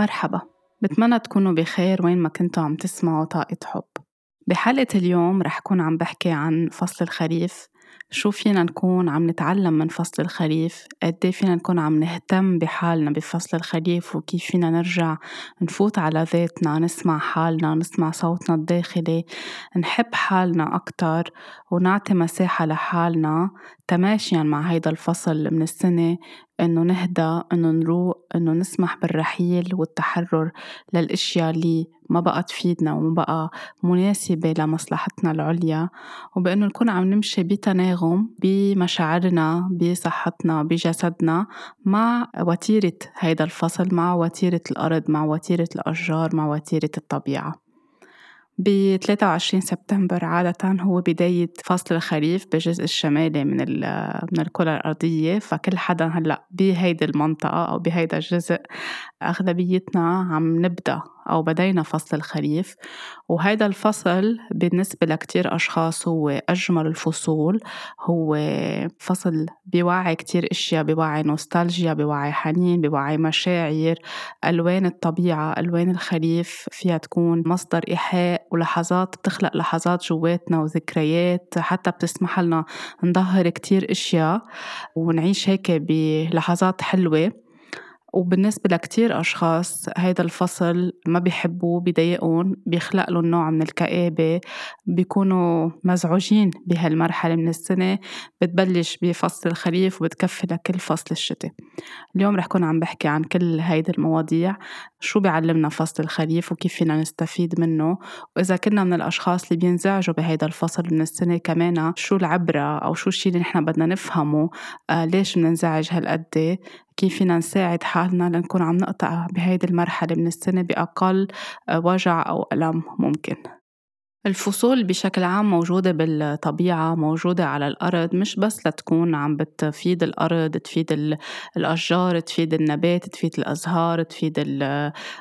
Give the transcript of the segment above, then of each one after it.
مرحبا. بتمنى تكونوا بخير وين ما كنتوا عم تسمعوا طاقة حب. بحلقة اليوم رح كون عم بحكي عن فصل الخريف. شو فينا نكون عم نتعلم من فصل الخريف؟ قد إيه فينا نكون عم نهتم بحالنا بفصل الخريف؟ وكيف فينا نرجع نفوت على ذاتنا نسمع حالنا نسمع صوتنا الداخلي؟ نحب حالنا أكتر ونعطي مساحة لحالنا. تماشيا مع هيدا الفصل من السنة إنه نهدى إنه نروق إنه نسمح بالرحيل والتحرر للأشياء اللي ما بقى تفيدنا وما بقى مناسبة لمصلحتنا العليا. وبإنه نكون عم نمشي بتناغم بمشاعرنا بصحتنا بجسدنا مع وتيرة هيدا الفصل مع وتيرة الأرض مع وتيرة الأشجار مع وتيرة الطبيعة. ب 23 سبتمبر عادة هو بداية فصل الخريف بالجزء الشمالي من من الكرة الأرضية. فكل حدا هلأ بهيدي المنطقة أو بهيدا الجزء أغلبيتنا عم نبدأ أو بدينا فصل الخريف. وهيدا الفصل بالنسبة لكتير أشخاص هو أجمل الفصول. هو فصل بيوعي كتير إشياء بيوعي نوستالجيا بيوعي حنين بيوعي مشاعر. ألوان الطبيعة ألوان الخريف فيها تكون مصدر إيحاء ولحظات بتخلق لحظات جواتنا وذكريات. حتى بتسمح لنا نظهر كتير إشياء ونعيش هيك بلحظات حلوة. وبالنسبة لكتير أشخاص هيدا الفصل ما بيحبوه بيضايقهم بيخلق لهم نوع من الكآبة بيكونوا مزعوجين بهالمرحلة من السنة بتبلش بفصل الخريف وبتكفي لكل فصل الشتاء. اليوم رح كون عم بحكي عن كل هيدي المواضيع شو بيعلمنا فصل الخريف وكيف فينا نستفيد منه وإذا كنا من الأشخاص اللي بينزعجوا بهيدا الفصل من السنة كمان شو العبرة أو شو الشي اللي نحن بدنا نفهمه آه ليش بننزعج هالقد؟ كيف فينا نساعد حالنا لنكون عم نقطع بهيدي المرحلة من السنة بأقل آه، وجع أو ألم ممكن. الفصول بشكل عام موجودة بالطبيعة موجودة على الأرض مش بس لتكون عم بتفيد الأرض تفيد الأشجار تفيد النبات تفيد الأزهار تفيد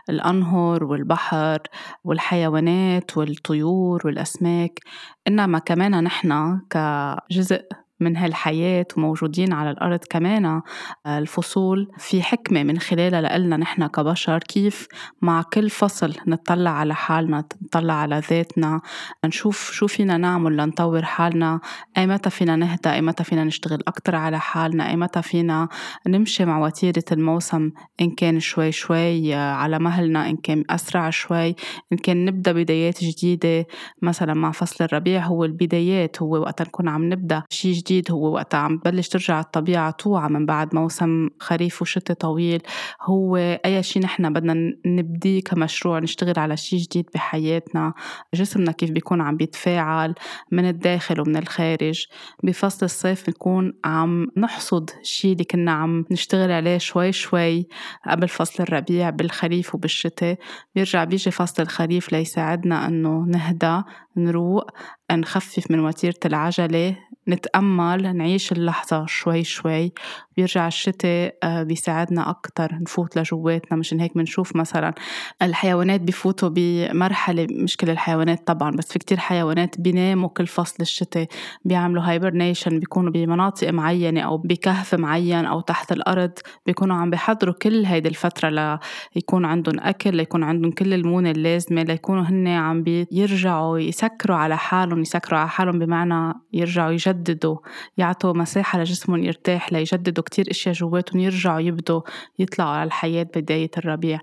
الأنهر والبحر والحيوانات والطيور والأسماك. إنما كمان نحن كجزء من هالحياة وموجودين على الأرض كمان آه، الفصول. في حكمة من خلالها لنا نحن كبشر كيف مع كل فصل نطلع على حالنا نطلع على ذاتنا نشوف شو فينا نعمل لنطور حالنا أي متى فينا نهدى أي متى فينا نشتغل أكتر على حالنا أي متى فينا نمشي مع وتيرة الموسم إن كان شوي شوي آه، على مهلنا إن كان أسرع شوي إن كان نبدأ بدايات جديدة. مثلا مع فصل الربيع هو البدايات هو وقت نكون عم نبدأ شي جديد جديد هو وقتها عم بلش ترجع الطبيعة توعى من بعد موسم خريف وشتاء طويل. هو أي شيء نحن بدنا نبديه كمشروع نشتغل على شيء جديد بحياتنا. جسمنا كيف بيكون عم بيتفاعل من الداخل ومن الخارج. بفصل الصيف بنكون عم نحصد الشيء اللي كنا عم نشتغل عليه شوي شوي قبل فصل الربيع بالخريف وبالشتاء بيرجع بيجي فصل الخريف ليساعدنا إنه نهدى نروق نخفف من وتيرة العجلة. نتأمل نعيش اللحظة شوي شوي. بيرجع الشتاء آه، بيساعدنا أكتر نفوت لجواتنا مشان هيك بنشوف مثلا الحيوانات بفوتوا بمرحلة مش كل الحيوانات طبعا بس في كتير حيوانات بيناموا كل فصل الشتاء بيعملوا هايبرنيشن بيكونوا بمناطق معينة أو بكهف معين أو تحت الأرض بيكونوا عم بيحضروا كل هيدي الفترة ليكون عندهم أكل ليكون عندهم كل المونة اللازمة ليكونوا هن عم بيرجعوا يسكروا على حالهم يسكروا على حالهم بمعنى يرجعوا يجددوا يعطوا مساحة لجسمهم يرتاح ليجددوا كتير إشياء جواتهم يرجعوا يبدوا يطلعوا على الحياة بداية الربيع.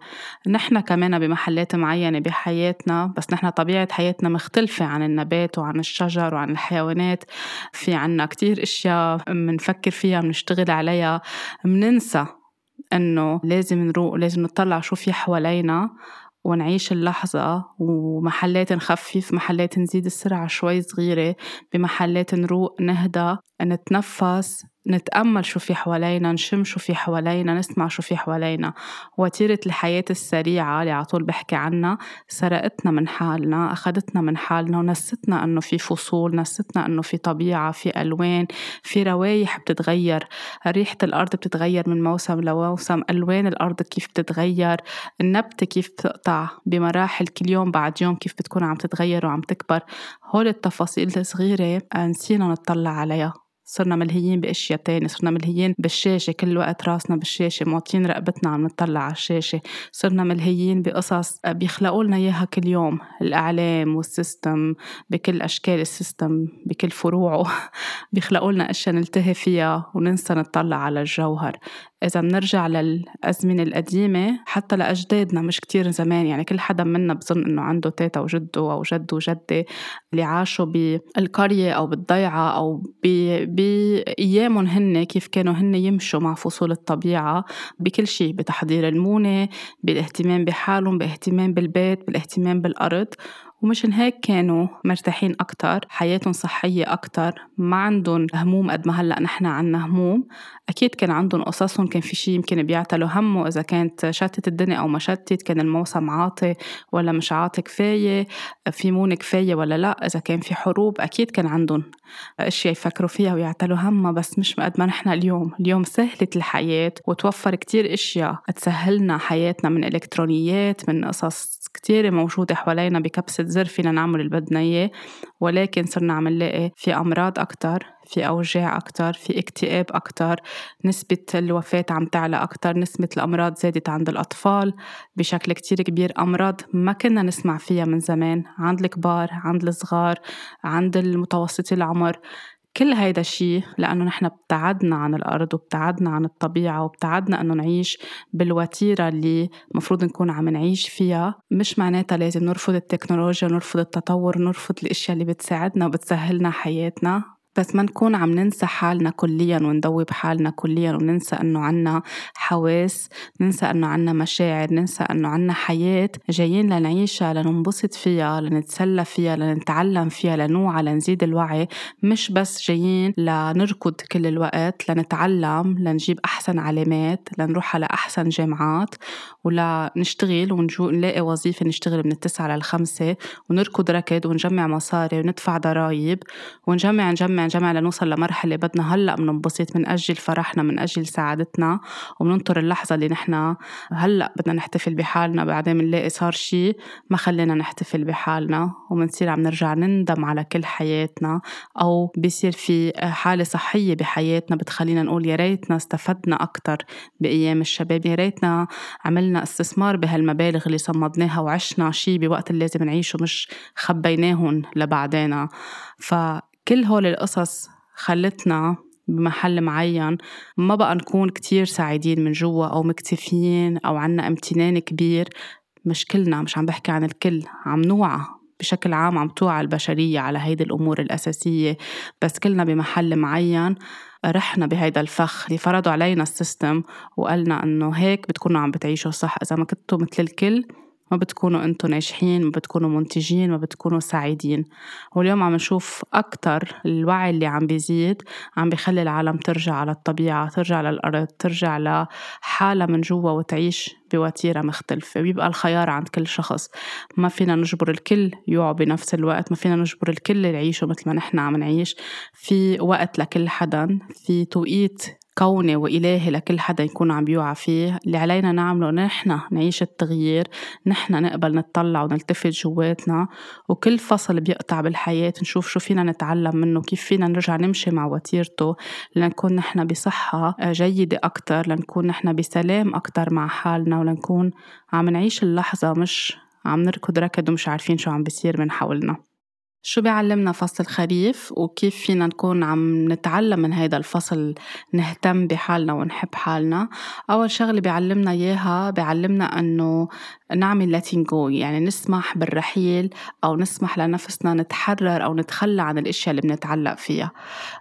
نحن كمان بمحلات معينة بحياتنا بس نحن طبيعة حياتنا مختلفة عن النبات وعن الشجر وعن الحيوانات. في عنا كتير إشياء بنفكر فيها بنشتغل عليها بننسى إنه لازم نروق لازم نطلع شو في حوالينا ونعيش اللحظة. ومحلات نخفف محلات نزيد السرعة شوي صغيرة. بمحلات نروق نهدى نتنفس. نتأمل شو في حوالينا نشم شو في حوالينا نسمع شو في حوالينا. وتيرة الحياة السريعة اللي عطول بحكي عنها سرقتنا من حالنا أخدتنا من حالنا ونستنا أنه في فصول نستنا أنه في طبيعة في ألوان في روايح بتتغير. ريحة الأرض بتتغير من موسم لموسم ألوان الأرض كيف بتتغير النبتة كيف بتقطع بمراحل كل يوم بعد يوم كيف بتكون عم تتغير وعم تكبر. هول التفاصيل الصغيرة نسينا نطلع عليها. صرنا ملهيين بأشياء تانية صرنا ملهيين بالشاشة كل وقت راسنا بالشاشة موطين رقبتنا عم نطلع على الشاشة. صرنا ملهيين بقصص بيخلقوا لنا إياها كل يوم الأعلام والسيستم بكل أشكال السيستم بكل فروعه. بيخلقوا لنا أشياء نلتهي فيها وننسى نطلع على الجوهر. إذا بنرجع للأزمنة القديمة حتى لأجدادنا مش كتير زمان يعني كل حدا منا بظن إنه عنده تيتا وجده أو جد وجدة اللي عاشوا بالقرية أو بالضيعة أو بأيامهم هن كيف كانوا هن يمشوا مع فصول الطبيعة بكل شيء بتحضير المونة بالاهتمام بحالهم باهتمام بالبيت بالاهتمام بالأرض. ومشان هيك كانوا مرتاحين أكتر حياتهم صحية أكتر ما عندهم هموم قد ما هلأ نحن عنا هموم. أكيد كان عندهم قصصهم كان في شيء يمكن بيعتلوا همه إذا كانت شتت الدنيا أو ما شتت كان الموسم عاطي ولا مش عاطي كفاية في مون كفاية ولا لأ إذا كان في حروب أكيد كان عندهم أشياء يفكروا فيها ويعتلوا همها بس مش قد ما نحن اليوم. اليوم سهلت الحياة وتوفر كتير أشياء تسهلنا حياتنا من إلكترونيات من قصص كتير موجودة حوالينا بكبسة زر فينا نعمل اللي بدنا إياه ولكن صرنا عم نلاقي في أمراض أكتر في أوجاع أكتر في اكتئاب أكتر نسبة الوفاة عم تعلى أكتر نسبة الأمراض زادت عند الأطفال بشكل كتير كبير أمراض ما كنا نسمع فيها من زمان عند الكبار عند الصغار عند المتوسطي العمر. كل هيدا الشيء لأنه نحن ابتعدنا عن الأرض وابتعدنا عن الطبيعة وابتعدنا أنه نعيش بالوتيرة اللي مفروض نكون عم نعيش فيها. مش معناتها لازم نرفض التكنولوجيا نرفض التطور نرفض الأشياء اللي بتساعدنا وبتسهلنا حياتنا. بس ما نكون عم ننسى حالنا كليا وندوب حالنا كليا وننسى إنه عنا حواس ننسى إنه عنا مشاعر ننسى إنه عنا حياة جايين لنعيشها لننبسط فيها لنتسلى فيها لنتعلم فيها لنوعى لنزيد الوعي. مش بس جايين لنركض كل الوقت لنتعلم لنجيب أحسن علامات لنروح على أحسن جامعات. ولنشتغل ونلاقي وظيفة نشتغل من التسعة للخمسة ونركض ركض ونجمع مصاري وندفع ضرايب ونجمع نجمع نجمع لنوصل لمرحلة بدنا. هلأ بننبسط من أجل فرحنا من أجل سعادتنا وبننطر اللحظة اللي نحن هلأ بدنا نحتفل بحالنا. بعدين بنلاقي صار شي ما خلينا نحتفل بحالنا وبنصير عم نرجع نندم على كل حياتنا. أو بيصير في حالة صحية بحياتنا بتخلينا نقول يا ريتنا استفدنا أكتر بأيام الشباب يا ريتنا عملنا استثمار بهالمبالغ اللي صمدناها وعشنا شي بوقت اللي لازم نعيشه مش خبيناهم لبعدين ف كل هول القصص خلتنا بمحل معين ما بقى نكون كتير سعيدين من جوا أو مكتفيين أو عنا امتنان كبير. مش كلنا مش عم بحكي عن الكل عم نوعى بشكل عام عم توعى البشرية على هيدي الأمور الأساسية. بس كلنا بمحل معين رحنا بهيدا الفخ. اللي فرضوا علينا السيستم وقالنا إنه هيك بتكونوا عم بتعيشوا صح. إذا ما كنتوا مثل الكل ما بتكونوا أنتم ناجحين ما بتكونوا منتجين ما بتكونوا سعيدين. واليوم عم نشوف أكتر الوعي اللي عم بيزيد عم بيخلي العالم ترجع على الطبيعة ترجع للأرض ترجع لحالها من جوا وتعيش بوتيرة مختلفة. بيبقى الخيار عند كل شخص. ما فينا نجبر الكل يوعوا بنفس الوقت ما فينا نجبر الكل يعيشوا مثل ما نحن عم نعيش. في وقت لكل حدا في توقيت كوني وإلهي لكل حدا يكون عم بيوعى فيه. اللي علينا نعمله نحن نعيش التغيير نحن نقبل نطلع ونلتفت جواتنا وكل فصل بيقطع بالحياة نشوف شو فينا نتعلم منه كيف فينا نرجع نمشي مع وتيرته لنكون نحن بصحة جيدة أكتر لنكون نحن بسلام أكتر مع حالنا ولنكون عم نعيش اللحظة مش عم نركض ركض ومش عارفين شو عم بيصير من حولنا. شو بيعلمنا فصل الخريف وكيف فينا نكون عم نتعلم من هيدا الفصل نهتم بحالنا ونحب حالنا؟ أول شغلة بيعلمنا إياها بيعلمنا أنه نعمل letting go يعني نسمح بالرحيل أو نسمح لنفسنا نتحرر أو نتخلى عن الأشياء اللي بنتعلق فيها.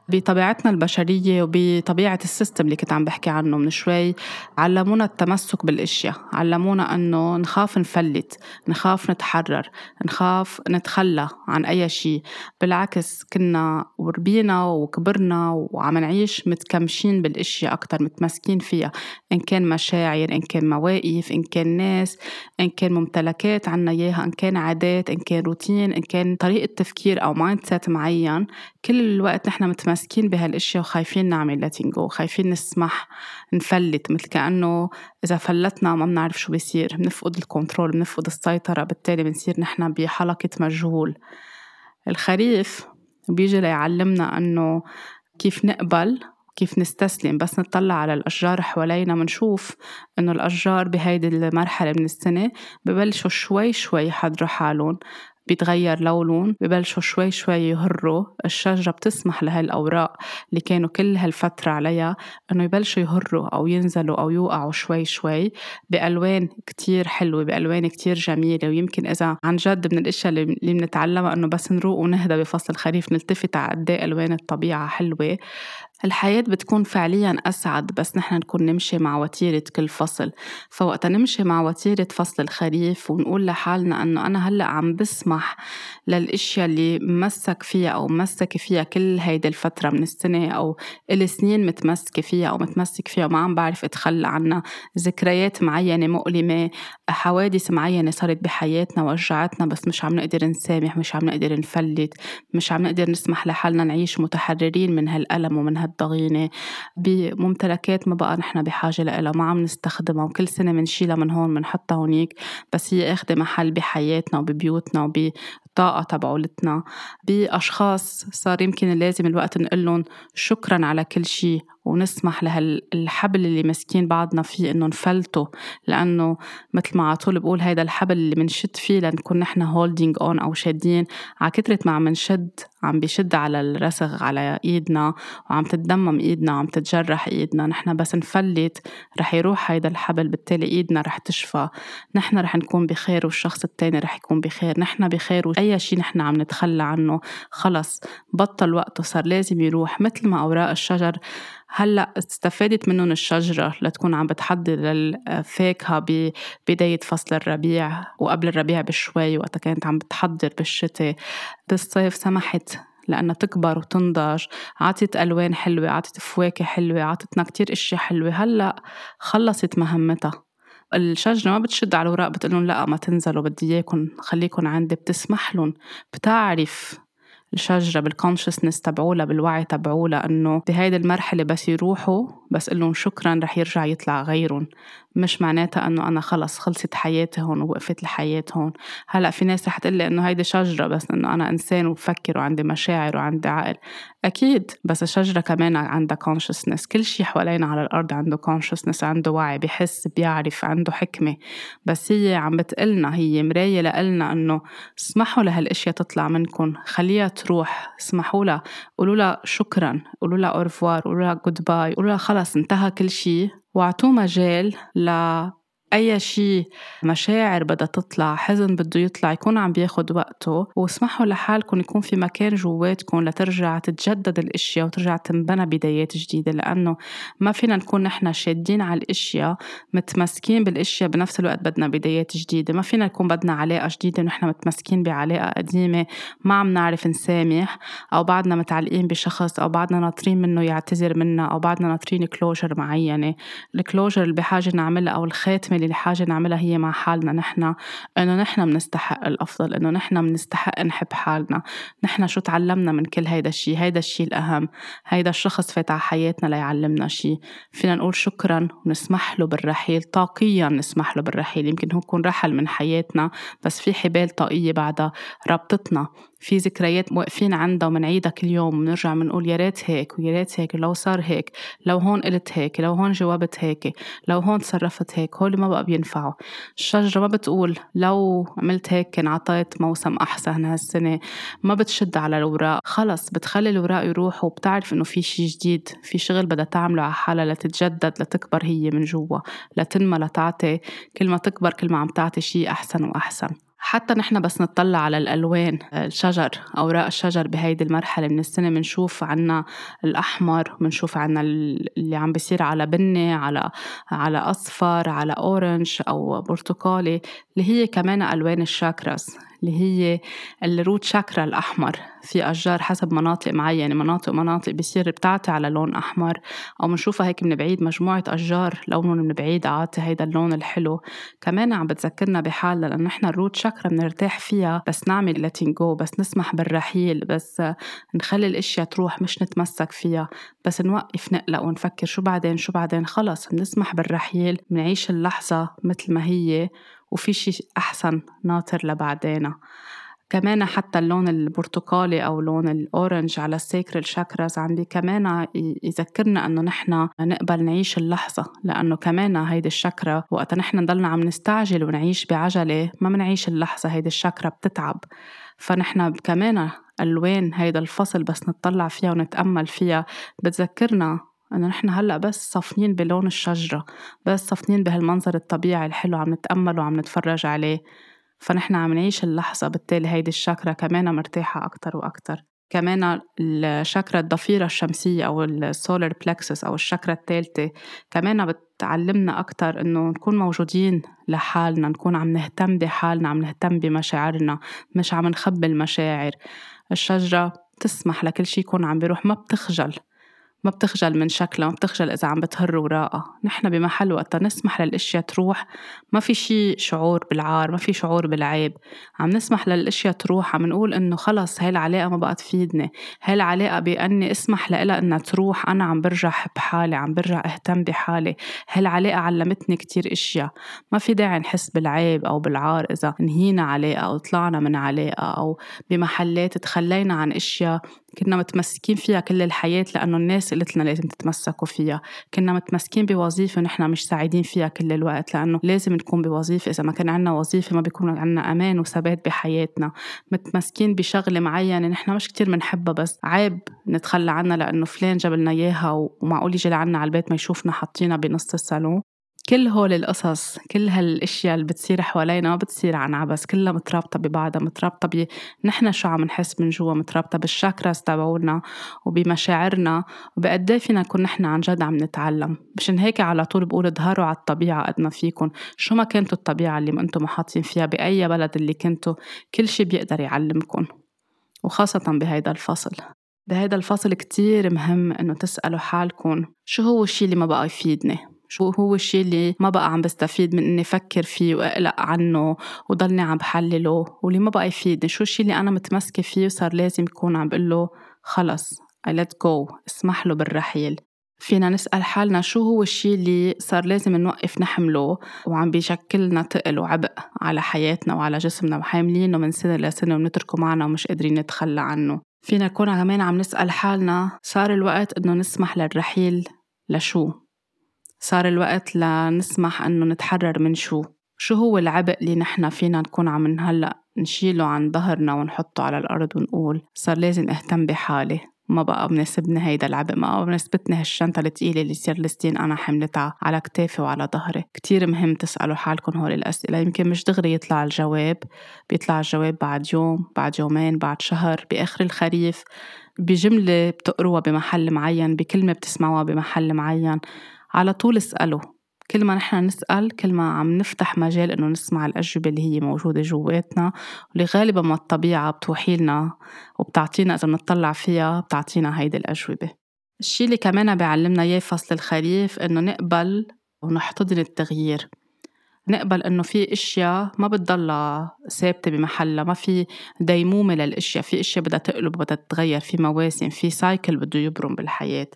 بطبيعتنا البشرية وبطبيعة السيستم اللي كنت عم بحكي عنه من شوي علمونا التمسك بالأشياء علمونا أنه نخاف نفلت نخاف نتحرر نخاف نتخلى عن أي شيء. بالعكس كنا وربينا وكبرنا وعم نعيش متكمشين بالأشياء أكتر متمسكين فيها. إن كان مشاعر إن كان مواقف إن كان ناس إن كان ممتلكات عنا إياها إن كان عادات إن كان روتين إن كان طريقة تفكير أو mindset معين. كل الوقت نحن متمسكين بهالأشياء وخايفين نعمل letting go خايفين نسمح نفلت مثل كأنه إذا فلتنا ما بنعرف شو بيصير. بنفقد ال control بنفقد السيطرة بالتالي بنصير نحن بحلقة مجهول. الخريف بيجي ليعلمنا أنه كيف نقبل كيف نستسلم بس نطلع على الأشجار حوالينا منشوف إنه الأشجار بهيدي المرحلة من السنة ببلشوا شوي شوي يحضروا حالهم بيتغير لونهم ببلشوا شوي شوي يهروا الشجرة بتسمح لهاي الأوراق اللي كانوا كل هالفترة عليها إنه يبلشوا يهروا أو ينزلوا أو يوقعوا شوي شوي بألوان كتير حلوة بألوان كتير جميلة. ويمكن إذا عن جد من الأشياء اللي بنتعلمها إنه بس نروق ونهدى بفصل الخريف نلتفت على قد إيه ألوان الطبيعة حلوة. الحياة بتكون فعليا أسعد بس نحن نكون نمشي مع وتيرة كل فصل. فوقتا نمشي مع وتيرة فصل الخريف ونقول لحالنا أنه أنا هلأ عم بسمح للأشياء اللي مسك فيها أو مسك فيها كل هيدي الفترة من السنة أو السنين متمسكة فيها أو متمسك فيها وما عم بعرف أتخلى عنها. ذكريات معينة مؤلمة حوادث معينة صارت بحياتنا وجعتنا بس مش عم نقدر نسامح مش عم نقدر نفلت مش عم نقدر نسمح لحالنا نعيش متحررين من هالألم ومن هالضغينة بممتلكات ما بقى نحن بحاجة لها ما عم نستخدمها وكل سنة منشيلها من هون منحطها هونيك بس هي اخذة محل بحياتنا وببيوتنا وبطاقة تبعولتنا. بأشخاص صار يمكن لازم الوقت نقول لهم شكرا على كل شيء ونسمح لهالحبل اللي مسكين بعضنا فيه إنه نفلته لأنه مثل ما على طول بقول هيدا الحبل اللي بنشد فيه لنكون نحن holding on أو شادين. على كثرة ما عم نشد عم بيشد على الرسغ على إيدنا وعم تتدمم إيدنا وعم تتجرح إيدنا. نحن بس نفلت رح يروح هيدا الحبل بالتالي إيدنا رح تشفى. نحن رح نكون بخير والشخص التاني رح يكون بخير. نحن بخير واي شيء نحن عم نتخلى عنه. خلص بطل وقته صار لازم يروح. مثل ما أوراق الشجر هلأ استفادت منهم الشجرة لتكون عم بتحضر للفاكهة ببداية فصل الربيع وقبل الربيع بشوي وقتها كانت عم بتحضر بالشتاء. بالصيف سمحت لأنها تكبر وتنضج عطت ألوان حلوة عطت فواكه حلوة عطتنا كتير أشياء حلوة. هلأ خلصت مهمتها. الشجرة ما بتشد على الأوراق بتقول لا ما تنزلوا بدي إياكم خليكم عندي بتسمح لهم. بتعرف الشجرة بالكونشسنس تبعولها بالوعي تبعولها إنه بهيدي المرحلة بس يروحوا بس لهم شكرا رح يرجع يطلع غيرهم. مش معناتها إنه أنا خلص خلصت حياتي هون ووقفت الحياة هون هلأ في ناس رح تقلي إنه هيدي شجرة بس إنه أنا إنسان وبفكر وعندي مشاعر وعندي عقل. أكيد بس الشجرة كمان عندها consciousness. كل شيء حوالينا على الأرض عنده consciousness عنده وعي بحس بيعرف عنده حكمة. بس هي عم بتقلنا هي مراية لقلنا إنه اسمحوا لهالأشياء تطلع منكم خليها تروح. اسمحوا لها. قولوا لها شكرا. قولوا لها au revoir قولوا لها good bye قولوا لها خلص انتهى كل شيء واعطوه مجال ل أي شيء مشاعر بدها تطلع حزن بده يطلع يكون عم بياخد وقته واسمحوا لحالكم يكون في مكان جواتكم لترجع تتجدد الأشياء وترجع تنبنى بدايات جديدة لأنه ما فينا نكون نحن شادين على الأشياء متمسكين بالأشياء بنفس الوقت بدنا بدايات جديدة ما فينا نكون بدنا علاقة جديدة ونحن متمسكين بعلاقة قديمة ما عم نعرف نسامح أو بعدنا متعلقين بشخص أو بعدنا ناطرين منه يعتذر منا أو بعدنا ناطرين كلوجر معينة. ال closure اللي بحاجة نعملها أو الخاتمة اللي حاجة نعملها هي مع حالنا. نحن إنه نحن بنستحق الأفضل إنه نحن بنستحق نحب حالنا. نحن شو تعلمنا من كل هيدا الشيء هيدا الشيء الأهم. هيدا الشخص فات على حياتنا ليعلمنا شيء فينا نقول شكرا ونسمح له بالرحيل. طاقيا نسمح له بالرحيل. يمكن هو يكون رحل من حياتنا بس في حبال طاقية بعدها ربطتنا في ذكريات واقفين عندها ومنعيدها كل يوم بنرجع بنقول يا ريت هيك ويا ريت هيك لو صار هيك لو هون قلت هيك لو هون جاوبت هيك لو هون تصرفت هيك هول ما بقى بينفعوا. الشجرة ما بتقول لو عملت هيك كان عطيت موسم أحسن هالسنة ما بتشد على الأوراق خلص بتخلي الأوراق يروحوا وبتعرف إنه في شي جديد في شغل بدها تعمله على حالها لتتجدد لتكبر هي من جوا لتنمى لتعطي كل ما تكبر كل ما عم تعطي شي أحسن وأحسن. حتى نحن بس نطلع على الألوان الشجر أوراق الشجر بهيدي المرحلة. من السنة بنشوف عنا الأحمر بنشوف عنا اللي عم بيصير على بني على على أصفر على orange أو برتقالي اللي هي كمان ألوان ال chakras. اللي هي ال root chakra الأحمر. في أشجار حسب مناطق معينة مناطق مناطق بصير بتعطي على لون أحمر. أو بنشوفها هيك من بعيد مجموعة أشجار لونهم من بعيد عاطي هيدا اللون الحلو. كمان عم بتذكرنا بحالنا لأنه نحن ال root chakra بنرتاح فيها بس نعمل letting go بس نسمح بالرحيل بس نخلي الأشياء تروح مش نتمسك فيها. بس نوقف نقلق ونفكر شو بعدين شو بعدين؟ خلص بنسمح بالرحيل بنعيش اللحظة مثل ما هي. وفي شي أحسن ناطر لبعدينا. كمان حتى اللون البرتقالي أو لون ال orange على ال sacral chakras عم بي كمان يذكرنا إنه نحن نقبل نعيش اللحظة لأنه كمان هيدي الشكرا وقت نحن نضلنا عم نستعجل ونعيش بعجلة ما منعيش اللحظة هيدي الشكرا بتتعب. فنحن كمان ألوان هيدا الفصل بس نطلع فيها ونتأمل فيها. بتذكرنا إنه نحن هلأ بس صافنين بلون الشجرة بس صافنين بهالمنظر الطبيعي الحلو عم نتأمل وعم نتفرج عليه. فنحن عم نعيش اللحظة بالتالي هيدي الشاكرا كمان مرتاحة أكتر وأكتر. كمان الشاكرا الضفيرة الشمسية أو السولار بلكسس أو الشاكرا الثالثة كمان بتعلمنا أكتر إنه نكون موجودين لحالنا نكون عم نهتم بحالنا عم نهتم بمشاعرنا مش عم نخبي المشاعر. الشجرة بتسمح لكل شي يكون عم بيروح ما بتخجل. ما بتخجل من شكلها ما بتخجل إذا عم بتهر وراءها. نحن بمحل وقتا نسمح للأشياء تروح. ما في شي شعور بالعار ما في شعور بالعيب. عم نسمح للأشياء تروح عم نقول إنه خلص هاي العلاقة ما بقى تفيدني هاي العلاقة بأني اسمح لها إنها تروح. أنا عم برجع حب حالي عم برجع أهتم بحالي. هاي العلاقة علمتني كتير أشياء. ما في داعي نحس بالعيب أو بالعار إذا انهينا علاقة أو طلعنا من علاقة أو بمحلات تخلينا عن أشياء كنا متمسكين فيها كل الحياة لأنه الناس قلت لنا لازم تتمسكوا فيها. كنا متمسكين بوظيفة ونحن مش سعيدين فيها كل الوقت لأنه لازم نكون بوظيفة. إذا ما كان عنا وظيفة ما بيكون عنا أمان وثبات بحياتنا. متمسكين بشغلة معينة نحن مش كتير بنحبها بس عيب نتخلى عنها لأنه فلان جاب لنا إياها ومعقول يجي لعنا على البيت ما يشوفنا حاطينها بنص الصالون. كل هول القصص كل هالأشياء اللي بتصير حوالينا ما بتصير عن عبس كلها مترابطة ببعضها مترابطة ب نحن شو عم نحس من جوا مترابطة بالشاكراس تبعولنا وبمشاعرنا وبقد إيه فينا نكون نحن عن جد عم نتعلم. مشان هيك على طول بقول اظهروا على الطبيعة قد ما فيكم شو ما كانت الطبيعة اللي أنتم محاطين فيها بأي بلد اللي كنتوا كل شي بيقدر يعلمكم وخاصة بهيدا الفصل. بهيدا الفصل كتير مهم إنه تسألوا حالكم شو هو الشي اللي ما بقى يفيدني؟ شو هو الشيء اللي ما بقى عم بستفيد من إني أفكر فيه وأقلق عنه وضلني عم بحلله واللي ما بقى يفيدني؟ شو الشيء اللي أنا متمسكة فيه وصار لازم يكون عم بقول له خلص I let go اسمح له بالرحيل. فينا نسأل حالنا شو هو الشيء اللي صار لازم نوقف نحمله وعم بيشكلنا تقل وعبء على حياتنا وعلى جسمنا وحاملينه من سنة لسنة ونتركه معنا ومش قادرين نتخلى عنه. فينا نكون كمان عم نسأل حالنا صار الوقت إنه نسمح للرحيل لشو؟ صار الوقت لنسمح إنه نتحرر من شو شو هو العبء اللي نحن فينا نكون عم هلأ نشيله عن ظهرنا ونحطه على الأرض ونقول صار لازم أهتم بحالي ما بقى بناسبني هيدا العبء ما بقى بناسبتني هالشنطة التقيلة اللي صار لسنين أنا حملتها على كتافي وعلى ظهري. كتير مهم تسألوا حالكم هول الأسئلة يمكن مش دغري يطلع الجواب بيطلع الجواب بعد يوم بعد يومين بعد شهر بآخر الخريف بجملة بتقروها بمحل معين بكلمة بتسمعوها بمحل معين. على طول اسألوا. كل ما نحن نسأل كل ما عم نفتح مجال إنه نسمع الأجوبة اللي هي موجودة جواتنا واللي غالبا ما الطبيعة بتوحي لنا وبتعطينا إذا بنطلع فيها بتعطينا هيدي الأجوبة. الشيء اللي كمان بيعلمنا إياه فصل الخريف إنه نقبل ونحتضن التغيير. نقبل إنه في أشياء ما بتضلها ثابتة بمحلها ما في ديمومة للأشياء في أشياء بدها تقلب بدها تتغير في مواسم في cycle بده يبرم بالحياة.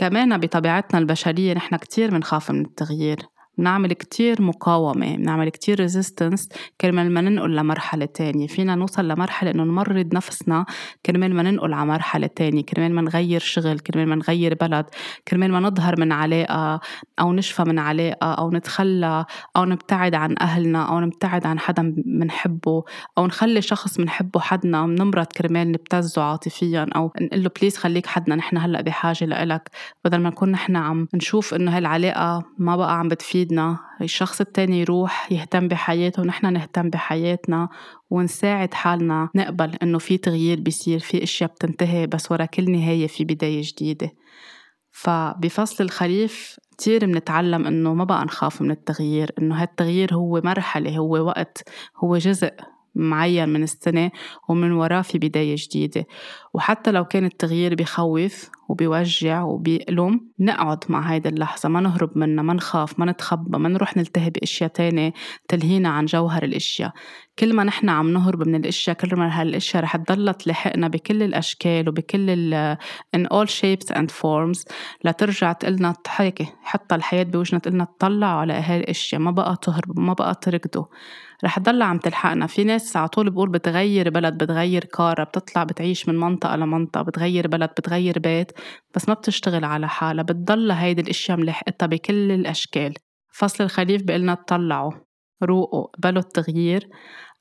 كمان بطبيعتنا البشرية نحن كتير بنخاف من التغيير. بنعمل كتير مقاومة بنعمل كتير resistance كرمال ما ننقل لمرحلة تانية. فينا نوصل لمرحلة إنه نمرض نفسنا كرمال ما ننقل على مرحلة تانية كرمال ما نغير شغل كرمال ما نغير بلد كرمال ما نظهر من علاقة أو نشفى من علاقة أو نتخلى أو نبتعد عن أهلنا أو نبتعد عن حدا منحبه أو نخلي شخص منحبه حدنا منمرض كرمال نبتزه عاطفيا أو نقول له بليز خليك حدنا نحن هلأ بحاجة لإلك. بدل ما نكون نحن عم نشوف إنه هالعلاقة ما بقى عم بتفيد بإيدنا الشخص التاني يروح يهتم بحياته ونحن نهتم بحياتنا ونساعد حالنا. نقبل إنه في تغيير بيصير في أشياء بتنتهي بس ورا كل نهاية في بداية جديدة. فبفصل الخريف كتير بنتعلم إنه ما بقى نخاف من التغيير إنه هالتغيير هو مرحلة هو وقت هو جزء معين من السنة ومن وراه في بداية جديدة. وحتى لو كان التغيير بخوف وبيوجع وبيألم نقعد مع هيدي اللحظة ما نهرب منها ما نخاف ما نتخبى ما نروح نلتهي بأشياء تانية تلهينا عن جوهر الأشياء. كل ما نحن عم نهرب من الأشياء كل ما هالأشياء رح تضلها تلاحقنا بكل الأشكال وبكل ال in all shapes and forms لترجع تقلنا حتى الحياة بوجهنا تقلنا تطلعوا على هاي الأشياء. ما بقى تهربوا ما بقى تركضوا رح تضل عم تلحقنا. في ناس على طول بقول بتغير بلد بتغير كارة بتطلع بتعيش من منطقة لمنطقة بتغير بلد بتغير بيت بس ما بتشتغل على حالها. بتضل هيدي الأشياء ملحقتها بكل الأشكال. فصل الخريف بقلنا تطلعوا روقوا قبلوا التغيير.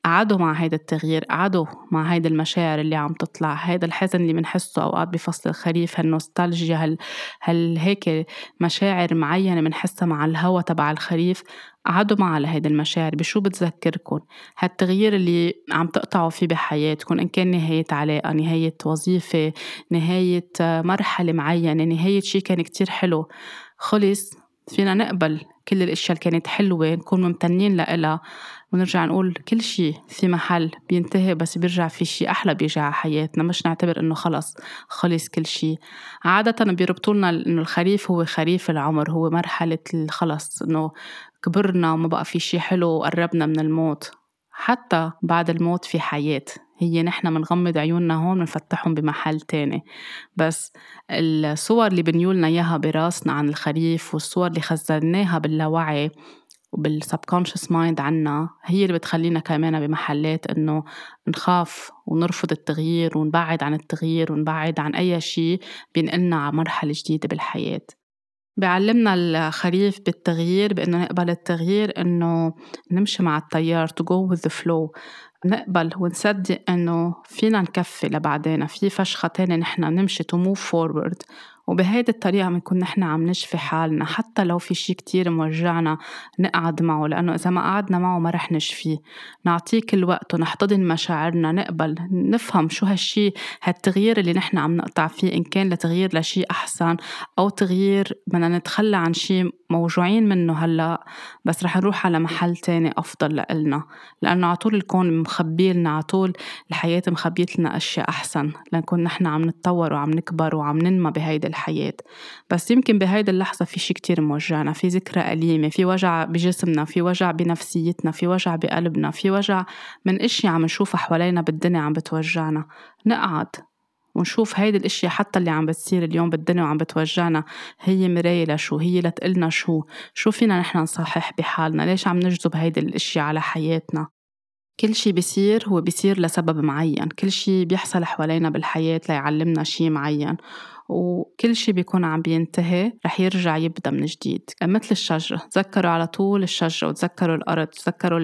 قعدوا مع هيدا التغيير قعدوا مع هيدا المشاعر اللي عم تطلع هيدا الحزن اللي بنحسه أوقات بفصل الخريف هالنوستالجيا هال, هال هيك مشاعر معينة بنحسها مع الهوا تبع الخريف قعدوا مع لهيدي المشاعر. بشو بتذكركن؟ هالتغيير اللي عم تقطعوا فيه بحياتكم إن كان نهاية علاقة نهاية وظيفة نهاية مرحلة معينة نهاية شي كان كتير حلو. خلص فينا نقبل كل الأشياء اللي كانت حلوة نكون ممتنين لإلها. ونرجع نقول كل شيء في محل بينتهي بس بيرجع في شيء أحلى بيجي على حياتنا مش نعتبر إنه خلص خلص كل شيء عادة بيربطوا لنا إنه الخريف هو خريف العمر هو مرحلة الخلص إنه كبرنا وما بقى في شيء حلو وقربنا من الموت. حتى بعد الموت في حياة هي نحن منغمض عيوننا هون منفتحهم بمحل تاني. بس الصور اللي بنيولنا إياها براسنا عن الخريف والصور اللي خزناها باللاوعي وبالسبكونشس مايند عنا هي اللي بتخلينا كمان بمحلات إنه نخاف ونرفض التغيير ونبعد عن التغيير ونبعد عن أي شيء بينقلنا على مرحلة جديدة بالحياة. بيعلمنا الخريف بالتغيير بإنه نقبل التغيير إنه نمشي مع التيار to go with the flow. نقبل ونصدق إنه فينا نكفي لبعدين في فشخة تانية نحن نمشي to move forward. وبهيدي الطريقة بنكون نحن عم نشفي حالنا حتى لو في شي كتير موجعنا نقعد معه لأنه إذا ما قعدنا معه ما رح نشفيه. نعطيه كل وقته نحتضن مشاعرنا نقبل نفهم شو هالشي هالتغيير اللي نحن عم نقطع فيه إن كان لتغيير لشي أحسن أو تغيير بدنا نتخلى عن شي موجوعين منه هلأ بس رح نروح على محل تاني أفضل لإلنا لأنه على طول الكون مخبي لنا على طول الحياة مخبيت لنا أشياء أحسن لنكون نحن عم نتطور وعم نكبر وعم ننمى بهيدي الحياة. بس يمكن بهيدي اللحظة في شي كتير موجعنا في ذكرى أليمة في وجع بجسمنا في وجع بنفسيتنا في وجع بقلبنا في وجع من اشياء عم نشوفها حوالينا بالدنيا عم بتوجعنا. نقعد. ونشوف هيدي الإشياء حتى اللي عم بتصير اليوم بالدنيا وعم بتوجعنا. هي مراية لشو؟ هي لتقلنا شو؟ شو فينا نحن نصحح بحالنا؟ ليش عم نجذب هيدي الإشياء على حياتنا؟ كل شي بيصير هو بيصير لسبب معين. كل شي بيحصل حوالينا بالحياة ليعلمنا شي معين. وكل شيء بيكون عم بينتهي رح يرجع يبدأ من جديد. مثل الشجرة تذكروا على طول الشجرة وتذكروا الأرض تذكروا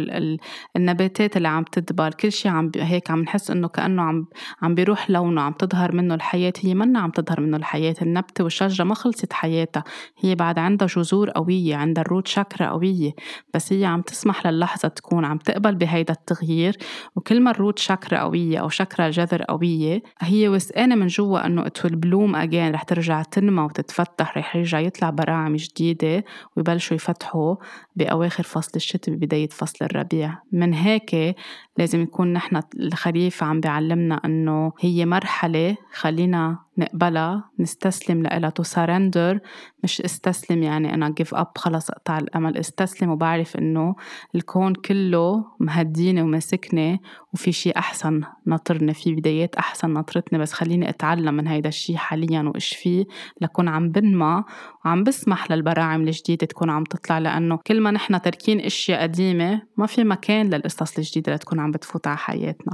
النباتات اللي عم تدبر. كل شيء عم هيك عم نحس إنه كأنه عم عم بيروح لونه عم تظهر منه الحياة. هي منا عم تظهر منه الحياة. النبتة والشجرة ما خلصت حياتها. هي بعد عندها جذور قوية عندها الروت شاكرا قوية. بس هي عم تسمح للحظة تكون عم تقبل بهيدا التغيير. وكل ما الروت شاكرا قوية أو شاكرا الجذر قوية هي وثقانة من جوا إنه it will again. Again رح ترجع تنمى وتتفتح رح يرجع يطلع براعم جديدة ويبلشوا يفتحوا بأواخر فصل الشتاء ببداية فصل الربيع. من هيك لازم يكون نحن الخريف عم بيعلمنا إنه هي مرحلة خلينا نقبلها نستسلم لها to surrender مش استسلم يعني أنا give up خلص أقطع الأمل. استسلم وبعرف إنه الكون كله مهديني وماسكني وفي شي أحسن ناطرني في بدايات أحسن ناطرتني. بس خليني أتعلم من هيدا الشي حاليا. وإشفى لكون عم بنمى وعم بسمح للبراعم الجديدة تكون عم تطلع لأنه كل ما نحن تاركين أشياء قديمة ما في مكان للقصص الجديدة لتكون عم بتفوت على حياتنا.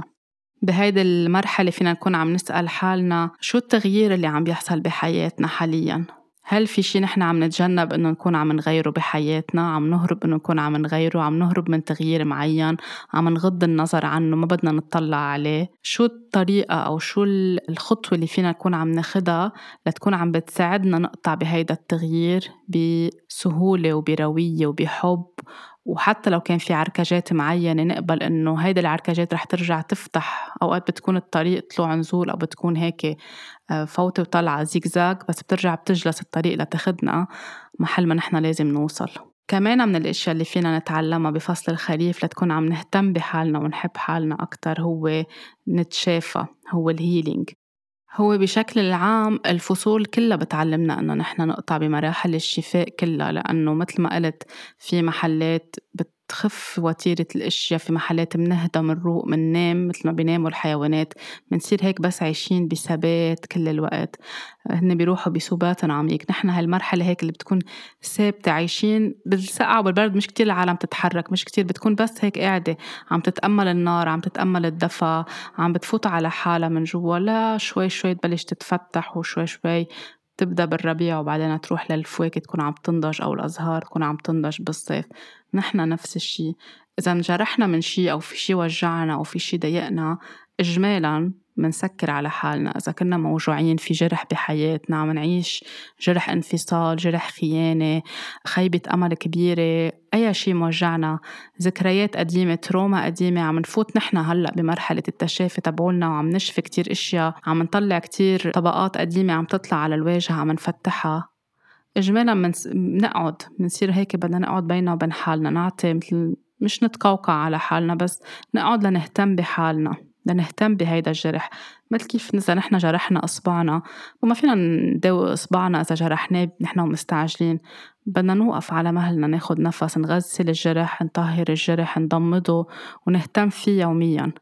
بهيدي المرحلة فينا نكون عم نسأل حالنا شو التغيير اللي عم بيحصل بحياتنا حالياً؟ هل في شي نحن عم نتجنب إنه نكون عم نغيره بحياتنا؟ عم نهرب إنه نكون عم نغيره؟ عم نهرب من تغيير معين؟ عم نغض النظر عنه؟ ما بدنا نطلع عليه. شو الطريقة أو شو الخطوة اللي فينا نكون عم ناخدها لتكون عم بتساعدنا نقطع بهيدا التغيير بسهولة وبروية وبحب؟ وحتى لو كان في عركجات معينة نقبل إنه هيدي العركجات رح ترجع تفتح. أوقات بتكون الطريق طلوع نزول أو بتكون هيك آه، فوتة وطلعة زيكزاك بس بترجع بتجلس الطريق لتاخدنا محل ما نحن لازم نوصل. كمان من الأشياء اللي فينا نتعلمها بفصل الخريف لتكون عم نهتم بحالنا ونحب حالنا أكثر هو نتشافى هو الهيلينج هو بشكل العام الفصول كلها بتعلمنا إنه نحن نقطع بمراحل الشفاء كلها لأنه مثل ما قلت في محلات بت بتخف وتيرة الأشياء في محلات منهدى منروق مننام مثل ما بيناموا الحيوانات. منصير هيك بس عايشين بثبات كل الوقت. هن بيروحوا بسبات عميق نحن هالمرحلة هيك اللي بتكون ثابتة عايشين بالسقعة وبالبرد مش كتير العالم تتحرك مش كتير بتكون بس هيك قاعدة. عم تتأمل النار عم تتأمل الدفا عم بتفوت على حالها من جوا. لا شوي شوي تبلش تتفتح وشوي شوي تبدأ بالربيع وبعدين تروح للفواكه تكون عم تنضج أو الأزهار تكون عم تنضج بالصيف. نحن نفس الشيء إذا انجرحنا من شيء أو في شيء وجعنا أو في شيء ضايقنا اجمالا منسكر على حالنا. إذا كنا موجوعين في جرح بحياتنا عم نعيش جرح انفصال جرح خيانة خيبة أمل كبيرة أي شيء موجعنا. ذكريات قديمة تروما قديمة عم نفوت نحن هلأ بمرحلة التشافي تبعولنا وعم نشفي كتير إشياء عم نطلع كتير طبقات قديمة عم تطلع على الواجهة عم نفتحها. إجمالا منس... منقعد منصير هيك بدنا نقعد بيننا وبين حالنا نعطي مثل مش نتقوقع على حالنا بس نقعد لنهتم بحالنا. لنهتم بهيدا الجرح. مثل كيف إذا نحن جرحنا إصبعنا؟ وما فينا نداوي إصبعنا إذا جرحناه نحن ومستعجلين. بدنا نوقف على مهلنا ناخد نفس نغسل الجرح نطهر الجرح نضمده ونهتم فيه يوميا.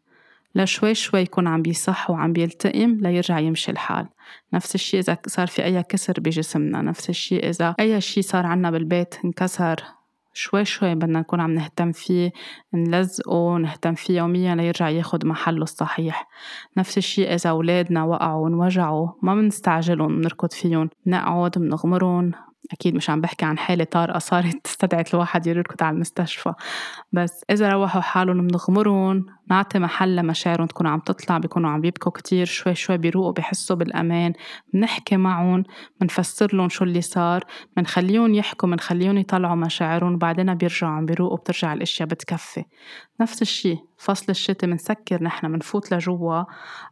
لشوي شوي يكون عم بيصح وعم بيلتئم ليرجع يمشي الحال. نفس الشيء إذا صار في أي كسر بجسمنا. نفس الشيء إذا أي شيء صار عنا بالبيت انكسر. شوي شوي بدنا نكون عم نهتم فيه نلزقه نهتم فيه يوميا ليرجع ياخد محله الصحيح. نفس الشيء إذا أولادنا وقعوا ونوجعوا ما بنستعجلهم بنركض فيهم بنقعد بنغمرهم. أكيد مش عم بحكي عن حالة طارئة صارت استدعت الواحد يركض على المستشفى. بس إذا روحوا حالهم بنغمرهم نعطي محل لمشاعرهم تكون عم تطلع بيكونوا عم بيبكوا كتير شوي شوي بيروقوا بيحسوا بالأمان. بنحكي معهم بنفسر لهم شو اللي صار بنخليهم يحكوا بنخليهم يطلعوا مشاعرهم وبعدين بيرجعوا عم بيروقوا بترجع الأشياء بتكفي. نفس الشيء فصل الشتاء بنسكر نحن بنفوت لجوا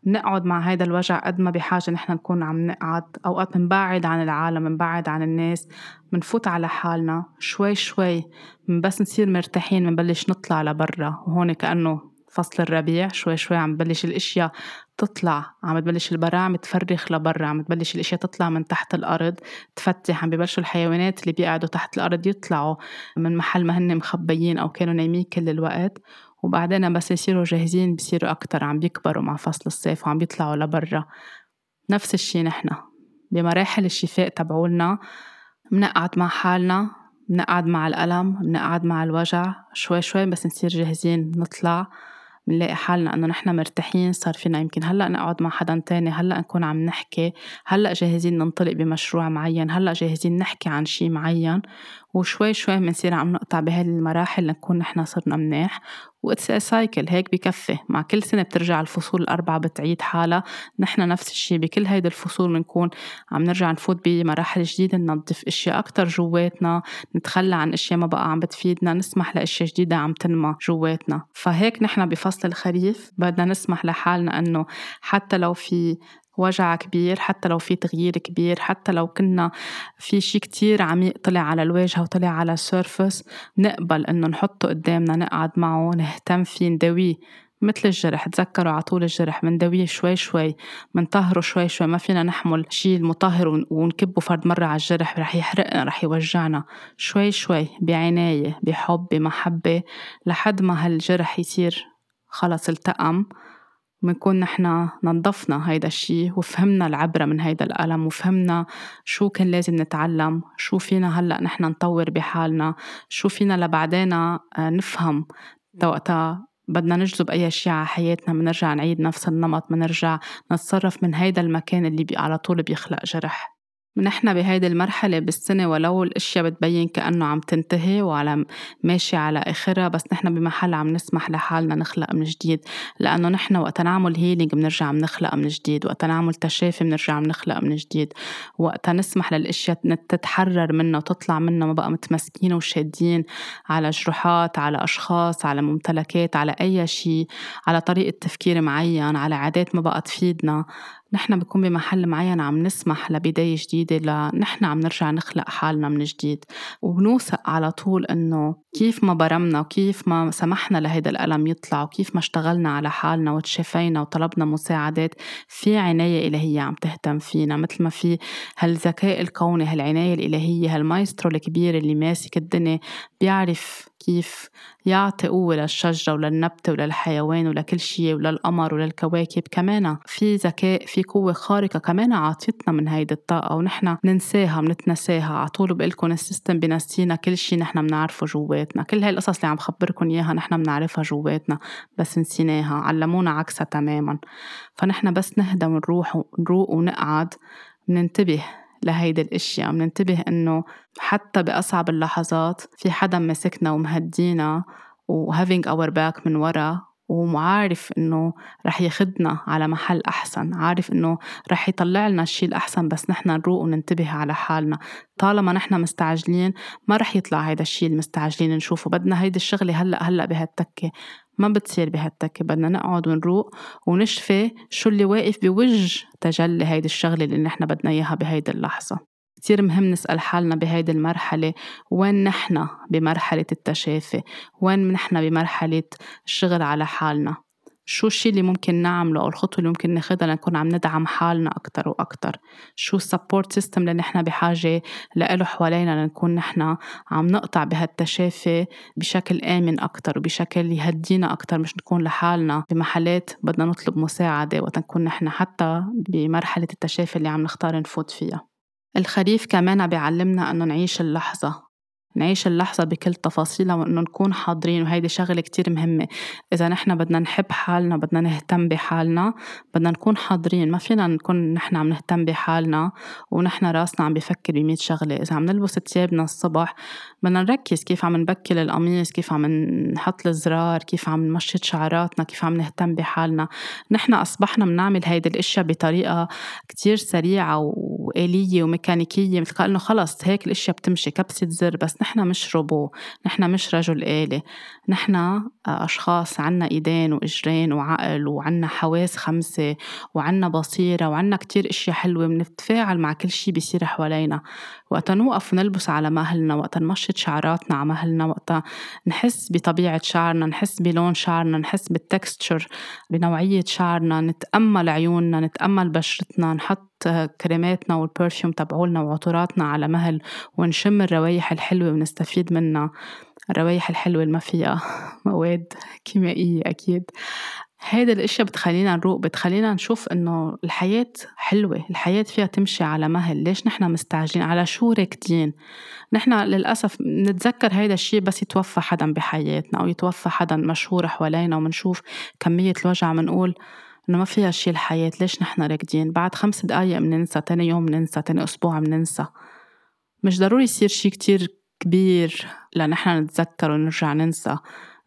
بنقعد مع هيدا الوجع قد ما بحاجة نحن نكون عم نقعد. أوقات بنبعد عن العالم بنبعد عن الناس بنفوت على حالنا. شوي شوي بس نصير مرتاحين بنبلش نطلع لبرا. وهون كأنه فصل الربيع شوي شوي عم تبلش الأشياء تطلع. عم تبلش البراعم تفرخ لبرا عم تبلش الأشياء تطلع من تحت الأرض تفتح. عم ببلشوا الحيوانات اللي بيقعدوا تحت الأرض يطلعوا من محل ما هن مخبيين أو كانوا نايمين كل الوقت. وبعدين بس يصيروا جاهزين بصيروا أكتر. عم بيكبروا مع فصل الصيف وعم بيطلعوا لبرا. نفس الشي نحن. بمراحل الشفاء تبعولنا منقعد مع حالنا منقعد مع الألم منقعد مع الوجع. شوي شوي بس نصير جاهزين نطلع. بنلاقي حالنا إنه نحن مرتاحين صار فينا. يمكن هلأ نقعد مع حدا تاني هلأ نكون عم نحكي هلأ جاهزين ننطلق بمشروع معين هلأ جاهزين نحكي عن شيء معين. وشوي شوي بنصير عم نقطع بهذه المراحل لنكون نحن صرنا مناح و it's cycle هيك بكفي. مع كل سنة بترجع الفصول الأربعة بتعيد حالها. نحن نفس الشيء بكل هيدي الفصول بنكون عم نرجع نفوت بمراحل جديدة ننظف أشياء أكتر جواتنا نتخلى عن أشياء ما بقى عم بتفيدنا نسمح لأشياء جديدة عم تنمى جواتنا. فهيك نحن بفصل الخريف بدنا نسمح لحالنا أنه حتى لو في وجع كبير حتى لو في تغيير كبير حتى لو كنا في شيء كتير عميق طلع على الواجهة وطلع على السيرفس نقبل إنه نحطه قدامنا نقعد معه نهتم فيه نداويه. مثل الجرح تذكروا على طول الجرح بنداويه شوي شوي بنطهره شوي شوي ما فينا نحمل شيء المطهر ونكبه فرد مرة على الجرح رح يحرقنا رح يوجعنا. شوي شوي بعناية بحب بمحبة لحد ما هالجرح يصير خلص التأم. بنكون نحن نظفنا هيدا الشيء وفهمنا العبرة من هيدا الألم وفهمنا شو كان لازم نتعلم شو فينا هلأ نحن نطور بحالنا شو فينا لبعدين نفهم. وقتها بدنا نجذب أي شيء على حياتنا بنرجع نعيد نفس النمط بنرجع نتصرف من هيدا المكان اللي على طول بيخلق جرح. نحن بهيدي المرحلة بالسنة ولو الأشياء بتبين كأنه عم تنتهي وعلى ماشي على آخرها بس نحن بمحل عم نسمح لحالنا نخلق من جديد. لأنه نحن وقت نعمل هيلينج بنرجع بنخلق من جديد وقت نعمل تشافي بنرجع بنخلق من جديد. وقت نسمح للأشياء تتحرر منا وتطلع منا ما بقى متمسكين وشادين على جروحات على أشخاص على ممتلكات على أي شيء على طريقة تفكير معين على عادات ما بقى تفيدنا. نحن بكون بمحل معين عم نسمح لبداية جديدة لنحن عم نرجع نخلق حالنا من جديد. وبنوثق على طول إنه كيف ما برمنا وكيف ما سمحنا لهيدا الألم يطلع وكيف ما اشتغلنا على حالنا وتشافينا وطلبنا مساعدات في عناية إلهية عم تهتم فينا. مثل ما في هالذكاء الكوني هالعناية الإلهية هالمايسترو الكبير اللي ماسك الدنيا بيعرف كيف يعطي قوة للشجرة وللنبتة وللحيوان ولكل شيء وللقمر وللكواكب كمان؟ في ذكاء في قوة خارقة كمان عاطيتنا من هيدي الطاقة ونحن بننساها بنتنساها على طول بقلكم ال system بنسينا كل شيء نحن بنعرفه جواتنا. كل هاي القصص اللي عم خبركم إياها نحن بنعرفها جواتنا بس نسيناها. علمونا عكسها تماما. فنحن بس نهدى ونروح ونروق ونقعد بننتبه لهيدي الأشياء. بننتبه إنه حتى بأصعب اللحظات في حدا ماسكنا ومهدينا و having our back من ورا وعارف إنه رح ياخدنا على محل أحسن. عارف إنه رح يطلع لنا الشيء الأحسن بس نحن نروق وننتبه على حالنا. طالما نحن مستعجلين ما رح يطلع هيدا الشيء المستعجلين نشوفه. بدنا هيدي الشغلة هلأ هلأ بهالتكة. ما بتصير بهالتكة بدنا نقعد ونروق ونشفي شو اللي واقف بوجه تجلي هيدي الشغلة اللي نحن بدنا إياها بهيدي اللحظة. كتير مهم نسأل حالنا بهيدي المرحلة وين نحن بمرحلة التشافي؟ وين نحن بمرحلة الشغل على حالنا؟ شو الشي اللي ممكن نعمله أو الخطوة اللي ممكن ناخدها لنكون عم ندعم حالنا أكتر وأكتر؟ شو ال support system اللي نحن بحاجة لإله حوالينا لنكون نحن عم نقطع بهالتشافي بشكل آمن أكتر وبشكل يهدينا أكتر مش نكون لحالنا بمحلات بدنا نطلب مساعدة وقت نكون نحن حتى بمرحلة التشافي اللي عم نختار نفوت فيها. الخريف كمان بيعلمنا أنه نعيش اللحظة نعيش اللحظة بكل تفاصيلها وإنه نكون حاضرين وهيدي شغلة كتير مهمة. إذا نحن بدنا نحب حالنا بدنا نهتم بحالنا بدنا نكون حاضرين. ما فينا نكون نحن عم نهتم بحالنا ونحن راسنا عم بفكر بمية شغلة. إذا عم نلبس تيابنا الصبح بدنا نركز كيف عم نبكل القميص كيف عم نحط الزرار كيف عم نمشط شعراتنا كيف عم نهتم بحالنا. نحن أصبحنا بنعمل هيدي الأشياء بطريقة كتير سريعة وآلية وميكانيكية مثل إنه خلص هيك الأشياء بتمشي كبسة زر بس نحن مش روبو نحن مش رجل آلي. نحن آه، أشخاص عنا إيدين وإجرين وعقل وعنا حواس خمسة وعنا بصيرة وعنا كتير أشياء حلوة بنتفاعل مع كل شي بيصير حوالينا. وقتا نوقف ونلبس على مهلنا وقتا نمشط شعراتنا على مهلنا وقتا نحس بطبيعة شعرنا نحس بلون شعرنا نحس بالتكستشر بنوعية شعرنا نتأمل عيوننا نتأمل بشرتنا نحط كريماتنا والبرفيوم تبعولنا وعطوراتنا على مهل ونشم الروايح الحلوة ونستفيد منها. الروايح الحلوة اللي ما فيها مواد كيميائية أكيد. هيدا الاشياء بتخلينا نروق بتخلينا نشوف إنه الحياة حلوة الحياة فيها تمشي على مهل. ليش نحن مستعجلين؟ على شو راكدين؟ نحن للأسف نتذكر هيدا الشيء بس يتوفى حدا بحياتنا أو يتوفى حدا مشهور حوالينا ومنشوف كمية الوجع منقول إنه ما فيها شي الحياة. ليش نحن راكدين؟ بعد خمس دقايق بننسى تاني يوم بننسى تاني أسبوع بننسى مش ضروري يصير شي كتير كبير لنحن نتذكر ونرجع ننسى.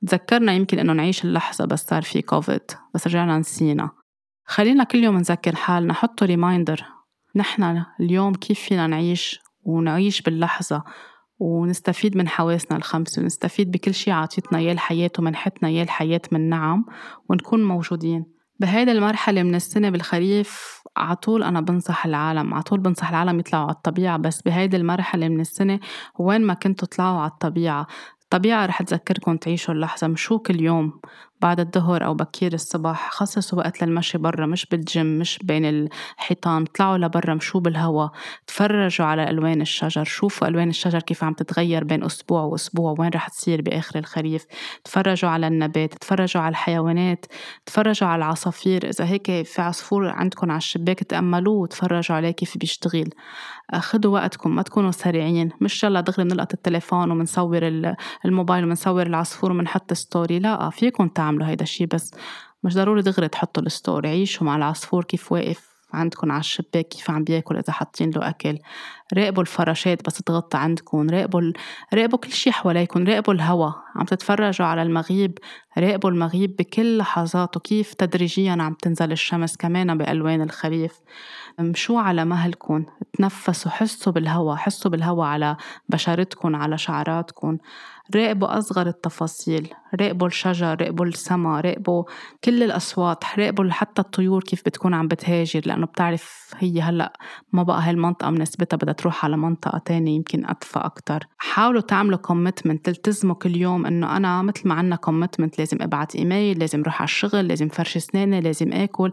تذكرنا يمكن إنه نعيش اللحظة بس صار في كوفيد بس رجعنا نسينا. خلينا كل يوم نذكر حالنا حطوا reminder نحن اليوم كيف فينا نعيش ونعيش باللحظة ونستفيد من حواسنا الخمسة ونستفيد بكل شي عاطيتنا إياه الحياة ومنحتنا إياه الحياة من نعم ونكون موجودين. بهيدا المرحلة من السنة بالخريف عطول أنا بنصح العالم عطول بنصح العالم يطلعوا على الطبيعة بس بهيدي المرحلة من السنة وين ما كنتوا طلعوا على الطبيعة. الطبيعة رح تذكركم تعيشوا اللحظة مشو كل يوم بعد الظهر أو بكير الصبح خصصوا وقت للمشي برا مش بالجيم مش بين الحيطان طلعوا لبرا مشوا بالهواء تفرجوا على ألوان الشجر شوفوا ألوان الشجر كيف عم تتغير بين أسبوع وأسبوع وين رح تصير بآخر الخريف. تفرجوا على النبات تفرجوا على الحيوانات تفرجوا على العصافير. إذا هيك في عصفور عندكم على الشباك تأملوه وتفرجوا عليه كيف بيشتغل. خدوا وقتكم ما تكونوا سريعين. مش يلا دغري بنلقط التليفون وبنصور الموبايل وبنصور العصفور وبنحط story لا فيكم تعملوا هيدا الشي بس مش ضروري دغري تحطوا ال story عيشوا مع العصفور كيف واقف عندكم على الشباك كيف عم بياكل إذا حاطين له أكل. راقبوا الفراشات بس تغط عندكم راقبوا راقبوا كل شيء حواليكم راقبوا الهواء عم تتفرجوا على المغيب راقبوا المغيب بكل لحظاته كيف تدريجيا عم تنزل الشمس كمان بألوان الخريف. مشوا على مهلكم؟ تنفسوا حسوا بالهواء حسوا بالهواء على بشرتكم على شعراتكم. راقبوا أصغر التفاصيل راقبوا الشجر راقبوا السما راقبوا كل الأصوات راقبوا حتى الطيور كيف بتكون عم بتهاجر لأنه بتعرف هي هلأ ما بقى هالمنطقة مناسبتها بدها تروح على منطقة تانية يمكن أدفى أكتر. حاولوا تعملوا commitment تلتزموا كل يوم إنه أنا مثل ما عنا commitment لازم أبعت إيميل لازم روح على الشغل لازم فرش أسناني لازم آكل.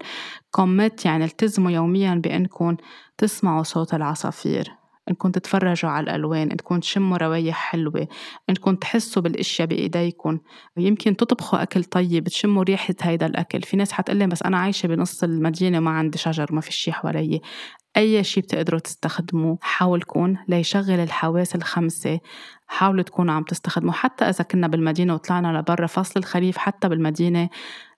كوميت يعني التزموا يوميا بأنكم تسمعوا صوت العصافير. انكم تتفرجوا على الألوان انكم تشموا روايح حلوة انكم تحسوا بالإشياء بإيديكم. يمكن تطبخوا أكل طيب تشموا ريحة هيدا الأكل. في ناس حتقلي بس أنا عايشة بنص المدينة وما عندي شجر ما في شي حوالي. أي شي بتقدروا تستخدموه حاولكم ليشغل الحواس الخمسة. حاولوا تكونوا عم تستخدموا حتى إذا كنا بالمدينة وطلعنا لبرا فصل الخريف حتى بالمدينة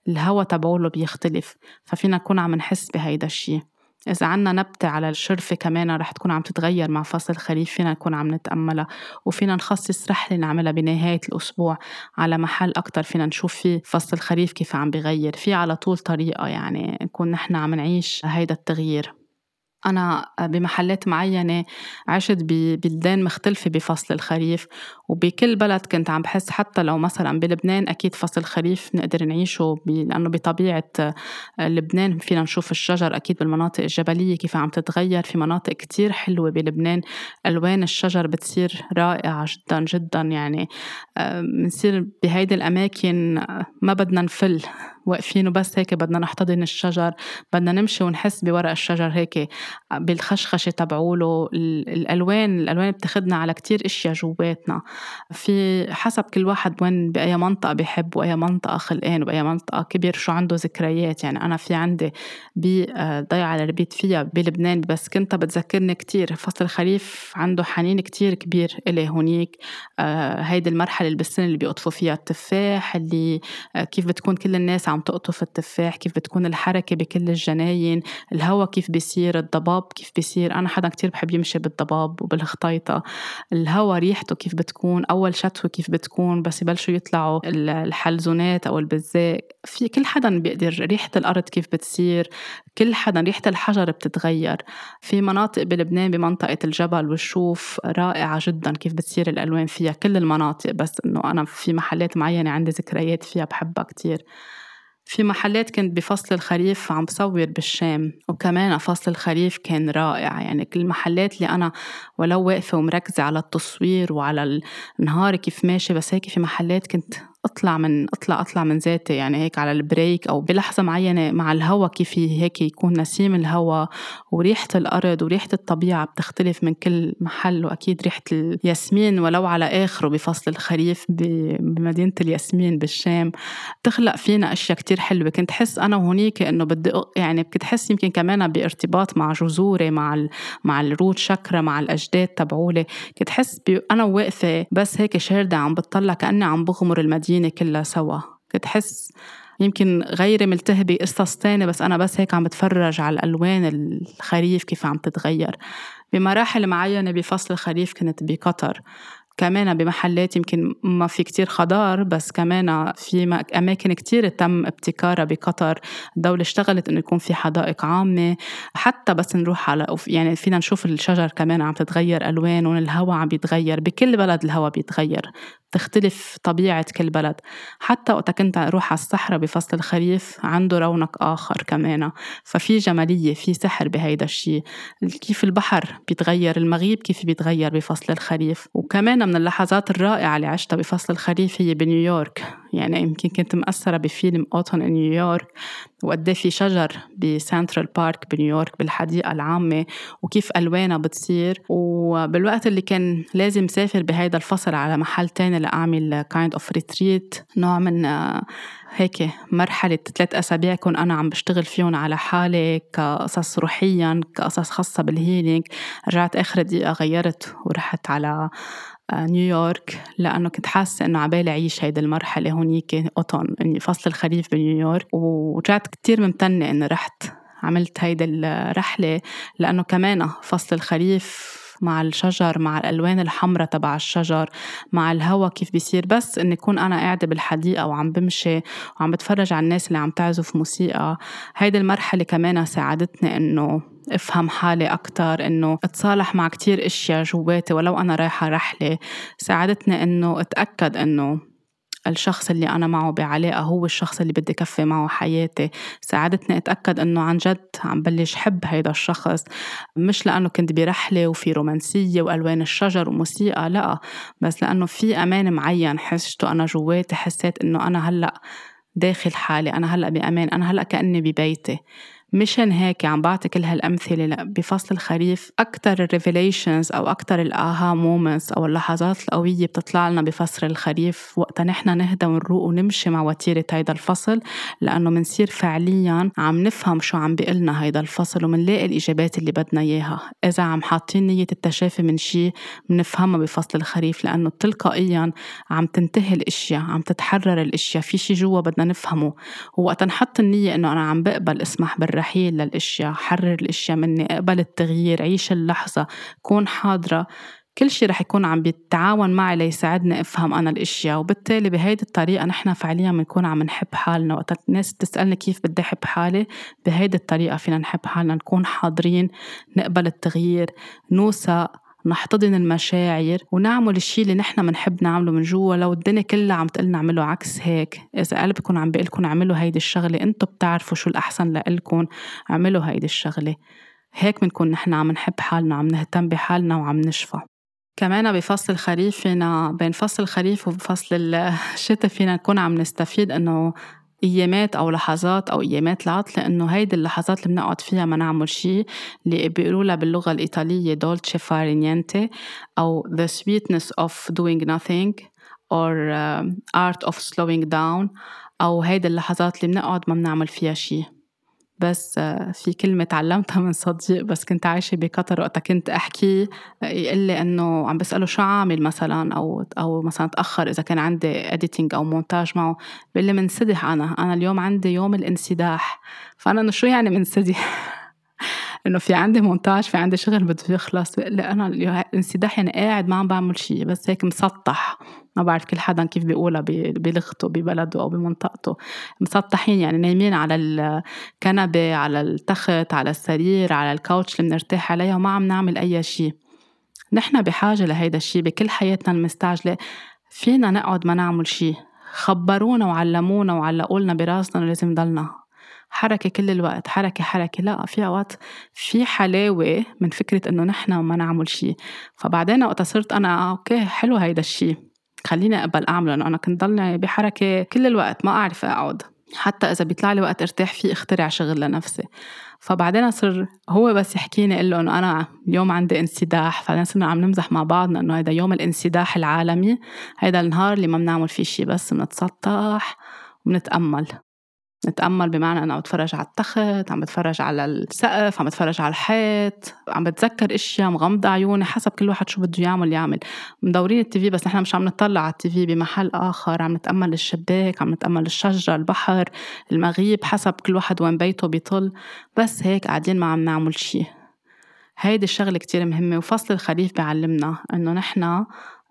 الهوا تبعوله بيختلف. ففينا نكون عم نحس بهيدا الشي. إذا عنا نبتة على الشرفة كمان رح تكون عم تتغير مع فصل الخريف فينا نكون عم نتأملها وفينا نخصص رحلة نعملها بنهاية الأسبوع على محل أكتر فينا نشوف فيه فصل الخريف كيف عم بغير في على طول طريقة يعني نكون نحن عم نعيش هيدا التغيير. أنا بمحلات معينة عشت ببلدان مختلفة بفصل الخريف وبكل بلد كنت عم بحس حتى لو مثلا بلبنان أكيد فصل الخريف نقدر نعيشه لأنه بطبيعة لبنان فينا نشوف الشجر أكيد بالمناطق الجبلية كيف عم تتغير في مناطق كتير حلوة بلبنان ألوان الشجر بتصير رائعة جدا جدا يعني بنصير بهيدي الأماكن ما بدنا نفل. واقفين وبس هيك بدنا نحتضن الشجر بدنا نمشي ونحس بورق الشجر هيك بالخشخشة تبعوله الألوان الألوان بتاخدنا على كتير أشياء جواتنا. في حسب كل واحد وين بأي منطقة بحب وأي منطقة خلقان وبأي منطقة كبير شو عنده ذكريات. يعني أنا في عندي بضيعة اللي ربيت فيها بلبنان بس كنت بتذكرني كتير فصل الخريف عنده حنين كتير كبير إلي هونيك. آه، هيدي المرحلة اللي بالسنة اللي بيقطفوا فيها التفاح اللي آه، كيف بتكون كل الناس عم تقطف التفاح كيف بتكون الحركة بكل الجناين الهوا كيف بيصير الضباب كيف بيصير أنا حدا كتير بحب يمشي بالضباب وبالخطيطة. الهوا ريحته كيف بتكون أول شتوة كيف بتكون بس يبلشوا يطلعوا الحلزونات أو البزاق. في كل حدا بيقدر ريحة الأرض كيف بتصير كل حدا ريحة الحجر بتتغير. في مناطق بلبنان بمنطقة الجبل والشوف رائعة جدا كيف بتصير الألوان فيها كل المناطق بس إنه أنا في محلات معينة عندي ذكريات فيها بحبها كتير. في محلات كنت بفصل الخريف عم بصور بالشام وكمان فصل الخريف كان رائع. يعني كل المحلات اللي أنا ولو واقفة ومركزة على التصوير وعلى النهار كيف ماشي بس هيك في محلات كنت أطلع من أطلع أطلع من ذاتي يعني هيك على البريك أو بلحظة معينة مع الهوا كيف هيك يكون نسيم الهوا وريحة الأرض وريحة الطبيعة بتختلف من كل محل وأكيد ريحة الياسمين ولو على آخره بفصل الخريف بمدينة الياسمين بالشام تخلق فينا أشياء كتير حلوة. كنت حس أنا وهنيك إنه بدي يعني كنت حس يمكن كمان بارتباط مع جذوري مع ال... مع الروت شكرا مع الأجداد تبعولي. كنت حس أنا واقفة بس هيك شاردة عم بتطلع كأني عم بغمر المدينة. المدينة كلها سوا. كنت حس يمكن غيري ملتهبة قصص تانية بس أنا بس هيك عم بتفرج على الألوان الخريف كيف عم تتغير. بمراحل معينة بفصل الخريف كنت بقطر كمان بمحلات يمكن ما في كتير خضار بس كمان في أماكن كتير تم ابتكارها بقطر الدولة اشتغلت إنه يكون في حدائق عامة. حتى بس نروح على يعني فينا نشوف الشجر كمان عم تتغير ألوان الهواء عم بيتغير بكل بلد الهواء بيتغير. تختلف طبيعة كل بلد. حتى وقت كنت أروح على الصحراء بفصل الخريف عنده رونق آخر كمان. ففي جمالية في سحر بهيدا الشيء كيف البحر بيتغير المغيب كيف بيتغير بفصل الخريف. وكمان من اللحظات الرائعة اللي عشتها بفصل الخريف هي بنيويورك. يعني يمكن كنت مأثرة بفيلم أوتون نيويورك وقديه في شجر بسنترال بارك بنيويورك بالحديقة العامة وكيف ألوانها بتصير. وبالوقت اللي كان لازم سافر بهيدا الفصل على محل تاني لأعمل kind of retreat نوع من هيك مرحلة ثلاث أسابيع كون أنا عم بشتغل فيهم على حالي كقصص روحية كقصص خاصة بال healing رجعت آخر دقيقة غيرت ورحت على آه، نيويورك لأنه كنت حاسة إنه عبالي أعيش هيدي المرحلة هونيك autumn إني فصل الخريف بنيويورك ورجعت كتير ممتنة إني رحت عملت هيدي الرحلة لأنه كمان فصل الخريف مع الشجر مع الألوان الحمراء تبع الشجر مع الهوا كيف بيصير. بس إني أكون أنا قاعدة بالحديقة وعم بمشي وعم بتفرج على الناس اللي عم تعزف موسيقى هيدي المرحلة كمان ساعدتني إنه أفهم حالي أكتر إنه أتصالح مع كتير أشياء جواتي ولو أنا رايحة رحلة. ساعدتني إنه أتأكد إنه الشخص اللي أنا معه بعلاقة هو الشخص اللي بدي كفي معه حياتي. ساعدتني أتأكد أنه عن جد عم بلش حب هيدا الشخص. مش لأنه كنت برحلة وفي رومانسية وألوان الشجر وموسيقى لا. بس لأنه في أمان معين حسيته أنا جواتي حسيت أنه أنا هلأ داخل حالي أنا هلأ بأمان أنا هلأ كأني ببيتي. مشان هيك عم بعطي كل هالأمثلة بفصل الخريف أكتر ال revelations أو أكتر ال aha moments أو اللحظات القوية بتطلع لنا بفصل الخريف. وقتا نحن نهدى ونروق ونمشي مع وتيرة هيدا الفصل لأنه منصير فعليا عم نفهم شو عم بيقلنا هيدا الفصل ومنلاقي الإجابات اللي بدنا إياها. إذا عم حاطين نية التشافي من شي منفهمها بفصل الخريف لأنه تلقائيا عم تنتهي الأشياء عم تتحرر الأشياء في شي جوا بدنا نفهمه. ووقتا نحط النية إنه أنا عم بقبل اسمح بالرحلة الرحيل للأشياء حرر الأشياء مني اقبل التغيير عيش اللحظة كون حاضرة. كل شيء رح يكون عم بيتعاون معي ليساعدني أفهم أنا الأشياء. وبالتالي بهيدي الطريقة نحن فعليا بنكون عم نحب حالنا. وقت الناس تسألني كيف بدي أحب حالي بهيدي الطريقة فينا نحب حالنا نكون حاضرين نقبل التغيير نوثق نحتضن المشاعر. ونعمل الشيء اللي نحن بنحب نعمله من جوا. لو الدنيا كلها عم تقلنا اعملوا عكس هيك إذا قلبكم عم بيقلكم اعملوا هيدي الشغلة أنتم بتعرفوا شو الأحسن لإلكم. اعملوا هيدي الشغلة. هيك بنكون نحن عم نحب حالنا وعم نهتم بحالنا وعم نشفى. كمان بفصل الخريف فينا بين فصل الخريف وفصل الشتاء فينا نكون عم نستفيد إنه أيامات أو لحظات أو أيامات العطله انه هيدي اللحظات اللي بنقعد فيها ما نعمل شيء اللي بيقولوا لها باللغة الإيطالية dolce far niente أو the sweetness of doing nothing or uh, art of slowing down أو هيدي اللحظات اللي بنقعد ما بنعمل فيها شيء بس آه، في كلمة تعلمتها من صديق بس كنت عايشة بقطر وقتها كنت أحكي يقول لي إنه عم بسأله شو عامل مثلا أو أو مثلا تأخر إذا كان عندي editing أو مونتاج معه. بيقول لي منسدح أنا أنا اليوم عندي يوم الانسداح. فأنا إنه شو يعني منسدح؟ إنه في عندي مونتاج في عندي شغل بده يخلص. لا أنا الانسداح يعني قاعد ما عم بعمل شيء بس هيك مسطح. ما بعرف كل حدا كيف بيقولها بلغته ببلده أو بمنطقته. مسطحين يعني نايمين على الكنبة على التخت على السرير على الكاوتش اللي بنرتاح عليها وما عم نعمل أي شيء نحن بحاجة لهيدا الشيء بكل حياتنا المستعجلة فينا نقعد ما نعمل شيء خبرونا وعلمونا وعلقوا لنا براسنا إنه لازم نضلنا. حركة كل الوقت حركة حركة. لا في أوقات في حلاوة من فكرة إنه نحن ما نعمل شيء فبعدين وقت صرت أنا أوكي حلو هيدا الشيء خليني أقبل أعمله لأنه أنا كنت ضلني بحركة كل الوقت ما أعرف أقعد. حتى إذا بيطلع لي وقت أرتاح فيه أخترع شغل لنفسي. فبعدين صر هو بس يحكيني قال له إنه أنا اليوم عندي انسداح فبعدين صرنا عم نمزح مع بعضنا إنه هذا يوم الانسداح العالمي هذا النهار اللي ما بنعمل فيه شيء بس بنتسطح وبنتأمل. نتأمل بمعنى أنا عم بتفرج على التخت عم بتفرج على السقف عم بتفرج على الحيط عم بتذكر إشياء مغمضة عيوني حسب كل واحد شو بده يعمل يعمل. مدورين التي بس نحن مش عم نطلع على التي بمحل آخر عم نتأمل الشباك عم نتأمل الشجرة البحر المغيب حسب كل واحد وين بيته بيطل. بس هيك قاعدين ما عم نعمل شي. هيدي الشغلة كتير مهمة وفصل الخريف بيعلمنا إنه نحن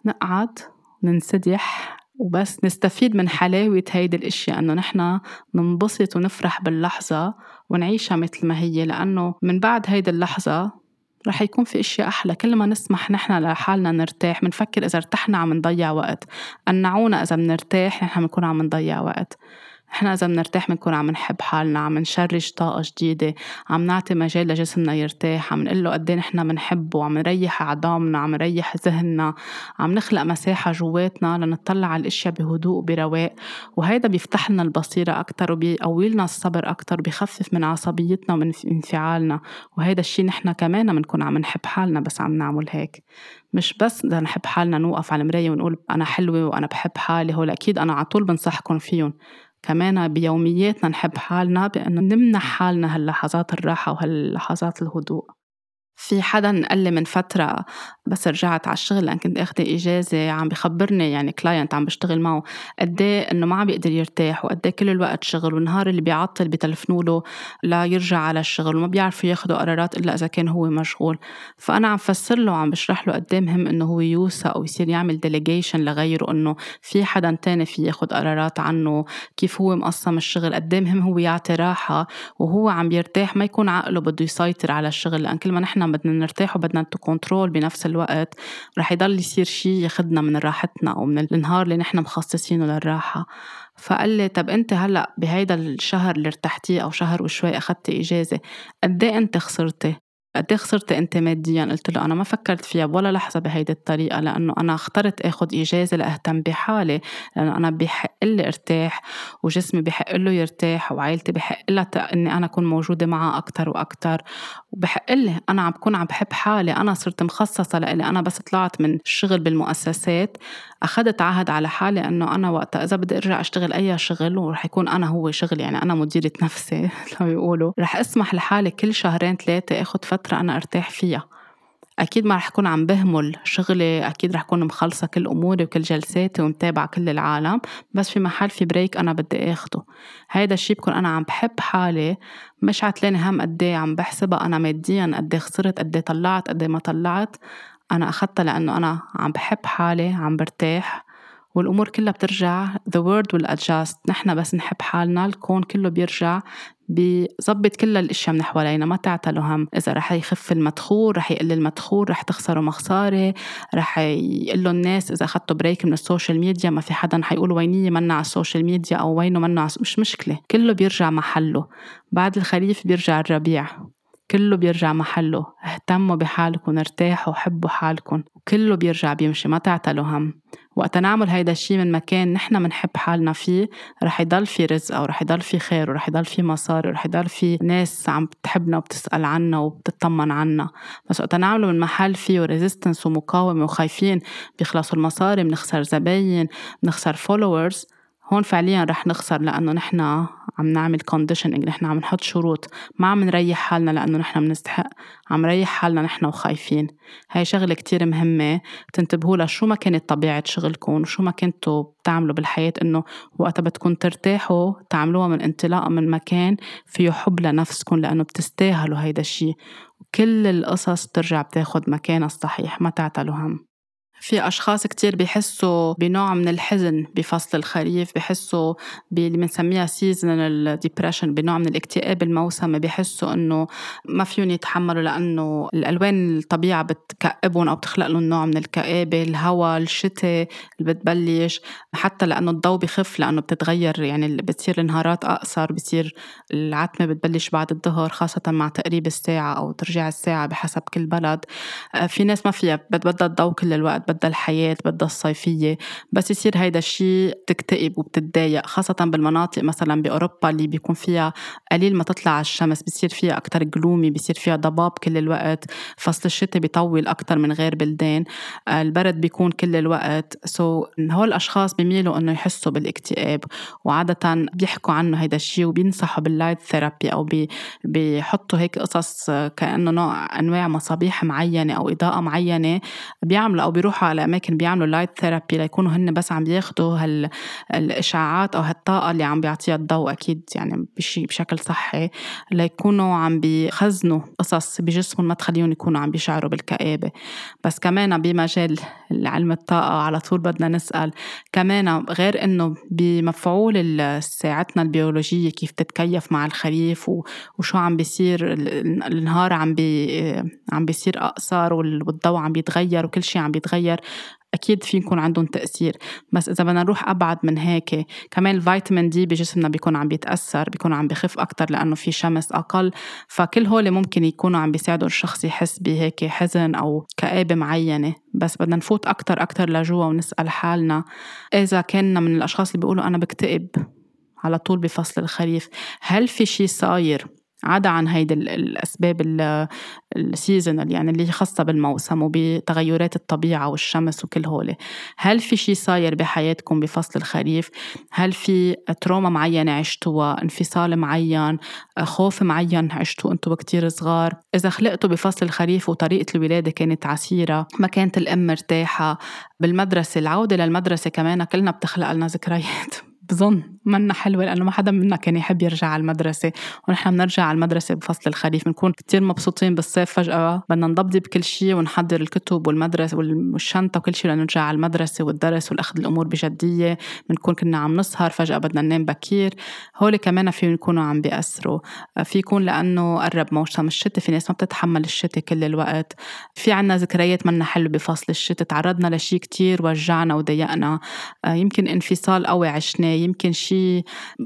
نقعد ننسدح وبس نستفيد من حلاوة هيدي الأشياء إنه نحن ننبسط ونفرح باللحظة ونعيشها مثل ما هي لأنه من بعد هيدي اللحظة رح يكون في أشياء أحلى. كل ما نسمح نحن لحالنا نرتاح بنفكر إذا ارتحنا عم نضيع وقت. قنعونا إذا بنرتاح نحن بنكون عم نضيع وقت. إحنا إذا بنرتاح بنكون عم نحب حالنا عم نشرج طاقة جديدة عم نعطي مجال لجسمنا يرتاح عم نقول له قد نحن بنحبه عم نريح عظامنا عم نريح ذهننا عم نخلق مساحة جواتنا لنطلع على الأشياء بهدوء وبرواق. وهيدا بيفتح لنا البصيرة أكثر وبيقوي لنا الصبر أكثر بيخفف من عصبيتنا ومن انفعالنا. وهيدا الشيء نحن كمان بنكون عم نحب حالنا بس عم نعمل هيك. مش بس بدنا نحب حالنا نوقف على المراية ونقول أنا حلوة وأنا بحب حالي هول أكيد أنا على طول بنصحكم فيهم كمان بيومياتنا نحب حالنا بأنه نمنح حالنا هاللحظات الراحة وهاللحظات الهدوء. في حدا قال لي من فترة بس رجعت على الشغل لأن كنت أخذ إجازة عم بخبرني يعني client عم بشتغل معه قديه إنه ما عم بيقدر يرتاح وقديه كل الوقت شغل والنهار اللي بيعطل بتلفنوا له ليرجع على الشغل وما بيعرفوا ياخذوا قرارات إلا إذا كان هو مشغول. فأنا عم فسر له وعم بشرح له قديه مهم إنه هو يوثق أو يصير يعمل delegation لغيره إنه في حدا تاني في ياخذ قرارات عنه كيف هو مقسم الشغل قد مهم هو يعطي راحة وهو عم بيرتاح ما يكون عقله بده يسيطر على الشغل لأن كل ما نحن بدنا نرتاح وبدنا to control بنفس الوقت رح يضل يصير شيء ياخدنا من راحتنا أو من النهار اللي نحن مخصصينه للراحة. فقال لي طب أنت هلأ بهيدا الشهر اللي ارتحتيه أو شهر وشوي أخذتي إجازة قديه أنت خسرتي؟ قديه خسرت انت ماديا قلت له أنا ما فكرت فيها ولا لحظة بهيدي الطريقة لأنه أنا اخترت آخذ إجازة لأهتم بحالي لأنه أنا بحق لي أرتاح وجسمي بحق له يرتاح وعائلتي بحق لها إني أنا أكون موجودة معها أكثر وأكثر وبحق لي أنا عم بكون عم بحب حالي. أنا صرت مخصصة لإلي أنا بس طلعت من الشغل بالمؤسسات. أخذت عهد على حالي إنه أنا وقتها إذا بدي أرجع أشتغل أي شغل ورح يكون أنا هو شغلي يعني أنا مديرة نفسي لو يقولوا رح أسمح لحالي كل شهرين ثلاثة آخذ فترة أنا أرتاح فيها. أكيد ما رح أكون عم بهمل شغلي أكيد رح أكون مخلصة كل أموري وكل جلساتي ومتابعة كل العالم بس في محل في بريك أنا بدي أخده. هيدا الشي بكون أنا عم بحب حالي مش عتلاني هم قد إيه عم بحسبها أنا ماديا قد إيه خسرت قد إيه طلعت قد إيه ما طلعت. أنا أخدتها لأنه أنا عم بحب حالي عم برتاح والأمور كلها بترجع. The world will adjust. نحن بس نحب حالنا الكون كله بيرجع بظبط كل الأشياء من حوالينا ما تعتلوا هم. إذا رح يخف المدخول رح يقل المدخول رح تخسروا مخسارة رح يقول الناس إذا أخذتوا break من ال social media. ما في حدا حيقول وينيه منا على ال social media أو وينه منا مش مشكلة. كله بيرجع محله. بعد الخريف بيرجع الربيع. كله بيرجع محله اهتموا بحالكم ارتاحوا حبوا حالكم وكله بيرجع بيمشي ما تعتلوا هم. وقت نعمل هيدا الشيء من مكان نحن بنحب حالنا فيه رح يضل في رزق أو رح يضل في خير ورح يضل في مصاري ورح يضل في ناس عم بتحبنا وبتسأل عنا وبتطمن عنا. بس وقت نعمله من محل فيه resistance ومقاومة وخايفين بيخلصوا المصاري بنخسر زباين بنخسر followers هون فعليا رح نخسر لأنه نحن عم نعمل conditioning نحن عم نحط شروط. ما عم نريح حالنا لأنه نحن بنستحق عم نريح حالنا نحن وخايفين. هاي شغلة كتير مهمة. تنتبهوا لها. شو ما كانت طبيعة شغلكم وشو ما كنتوا بتعملوا بالحياة إنه وقتها بدكم ترتاحوا تعملوها من انطلاقة من مكان فيه حب لنفسكم لأنه بتستاهلوا هيدا الشيء وكل القصص بترجع بتاخد مكانها الصحيح. ما تعتلوا هم. في أشخاص كتير بيحسوا بنوع من الحزن بفصل الخريف بيحسوا باللي بنسميها seasonal depression بنوع من الاكتئاب الموسمي بيحسوا إنه ما فيهم يتحملوا لأنه الألوان الطبيعة بتكئبهم أو بتخلق لهم نوع من الكآبة الهواء الشتاء اللي بتبلش حتى لأنه الضوء بخف لأنه بتتغير يعني بتصير النهارات أقصر بصير العتمة بتبلش بعد الظهر خاصة مع تقريب الساعة أو ترجيع الساعة بحسب كل بلد. آه، في ناس ما فيها بدها الضوء كل الوقت بدها الحياة بدها الصيفية. بس يصير هيدا الشيء تكتئب وبتتضايق خاصة بالمناطق مثلا بأوروبا اللي بيكون فيها قليل ما تطلع الشمس بصير فيها أكتر جلومي بصير فيها ضباب كل الوقت. فصل الشتاء بيطول أكتر من غير بلدان. البرد بيكون كل الوقت. so so, هول الأشخاص بيميلوا إنه يحسوا بالاكتئاب. وعادة بيحكوا عنه هيدا الشيء وبينصحوا بال light therapy أو بي بيحطوا هيك قصص كأنه نوع أنواع مصابيح معينة أو إضاءة معينة بيعملوا أو بيروحوا على أماكن بيعملوا light therapy ليكونوا هن بس عم بياخذوا هالاشعاعات أو هالطاقة اللي عم بيعطيها الضوء أكيد يعني بشي بشكل صحي ليكونوا عم بيخزنوا قصص بجسمهم ما تخليهم يكونوا عم بيشعروا بالكآبة. بس كمان بمجال علم الطاقة على طول بدنا نسأل كمان غير إنه بمفعول ساعتنا البيولوجية كيف تتكيف مع الخريف وشو عم بيصير النهار عم بي عم بيصير أقصر والضوء عم بيتغير وكل شيء عم بيتغير أكيد في يكون عندهم تأثير. بس إذا بدنا نروح أبعد من هيك كمان الفيتامين دي بجسمنا بيكون عم بيتأثر بيكون عم بخف أكثر لأنه في شمس أقل. فكل هول ممكن يكونوا عم بيساعدوا الشخص يحس بهيك حزن أو كآبة معينة. بس بدنا نفوت أكثر أكثر لجوا ونسأل حالنا. إذا كنا من الأشخاص اللي بيقولوا أنا بكتئب على طول بفصل الخريف هل في شيء صاير عدا عن هيدي الأسباب السيزونال يعني اللي خاصة بالموسم وبتغيرات الطبيعة والشمس وكل هولي. هل في شي صاير بحياتكم بفصل الخريف؟ هل في تروما معينة عشتوها انفصال معين؟ خوف معين عشتوه أنتم كتير صغار؟ إذا خلقتوا بفصل الخريف وطريقة الولادة كانت عسيرة ما كانت الأم مرتاحة بالمدرسة العودة للمدرسة كمان كلنا بتخلق لنا ذكريات. بظن. منا حلوة لأنه ما حدا منا كان يحب يرجع على المدرسة. ونحن بنرجع على المدرسة بفصل الخريف بنكون كتير مبسوطين بالصيف فجأة. بدنا نضبضب كل شيء ونحضر الكتب والمدرسة والشنطة وكل شيء لنرجع على المدرسة والدرس والأخذ الأمور بجدية. بنكون كنا عم نسهر فجأة بدنا ننام بكير. هول كمان في يكونوا عم بيأثروا. في يكون لأنه قرب موسم الشتاء في ناس ما بتتحمل الشتاء كل الوقت. في عنا ذكريات منا حلوة بفصل الشتاء. تعرضنا لشيء كتير وجعنا وضايقنا يمكن انفصال قوي عشناه يمكن شيء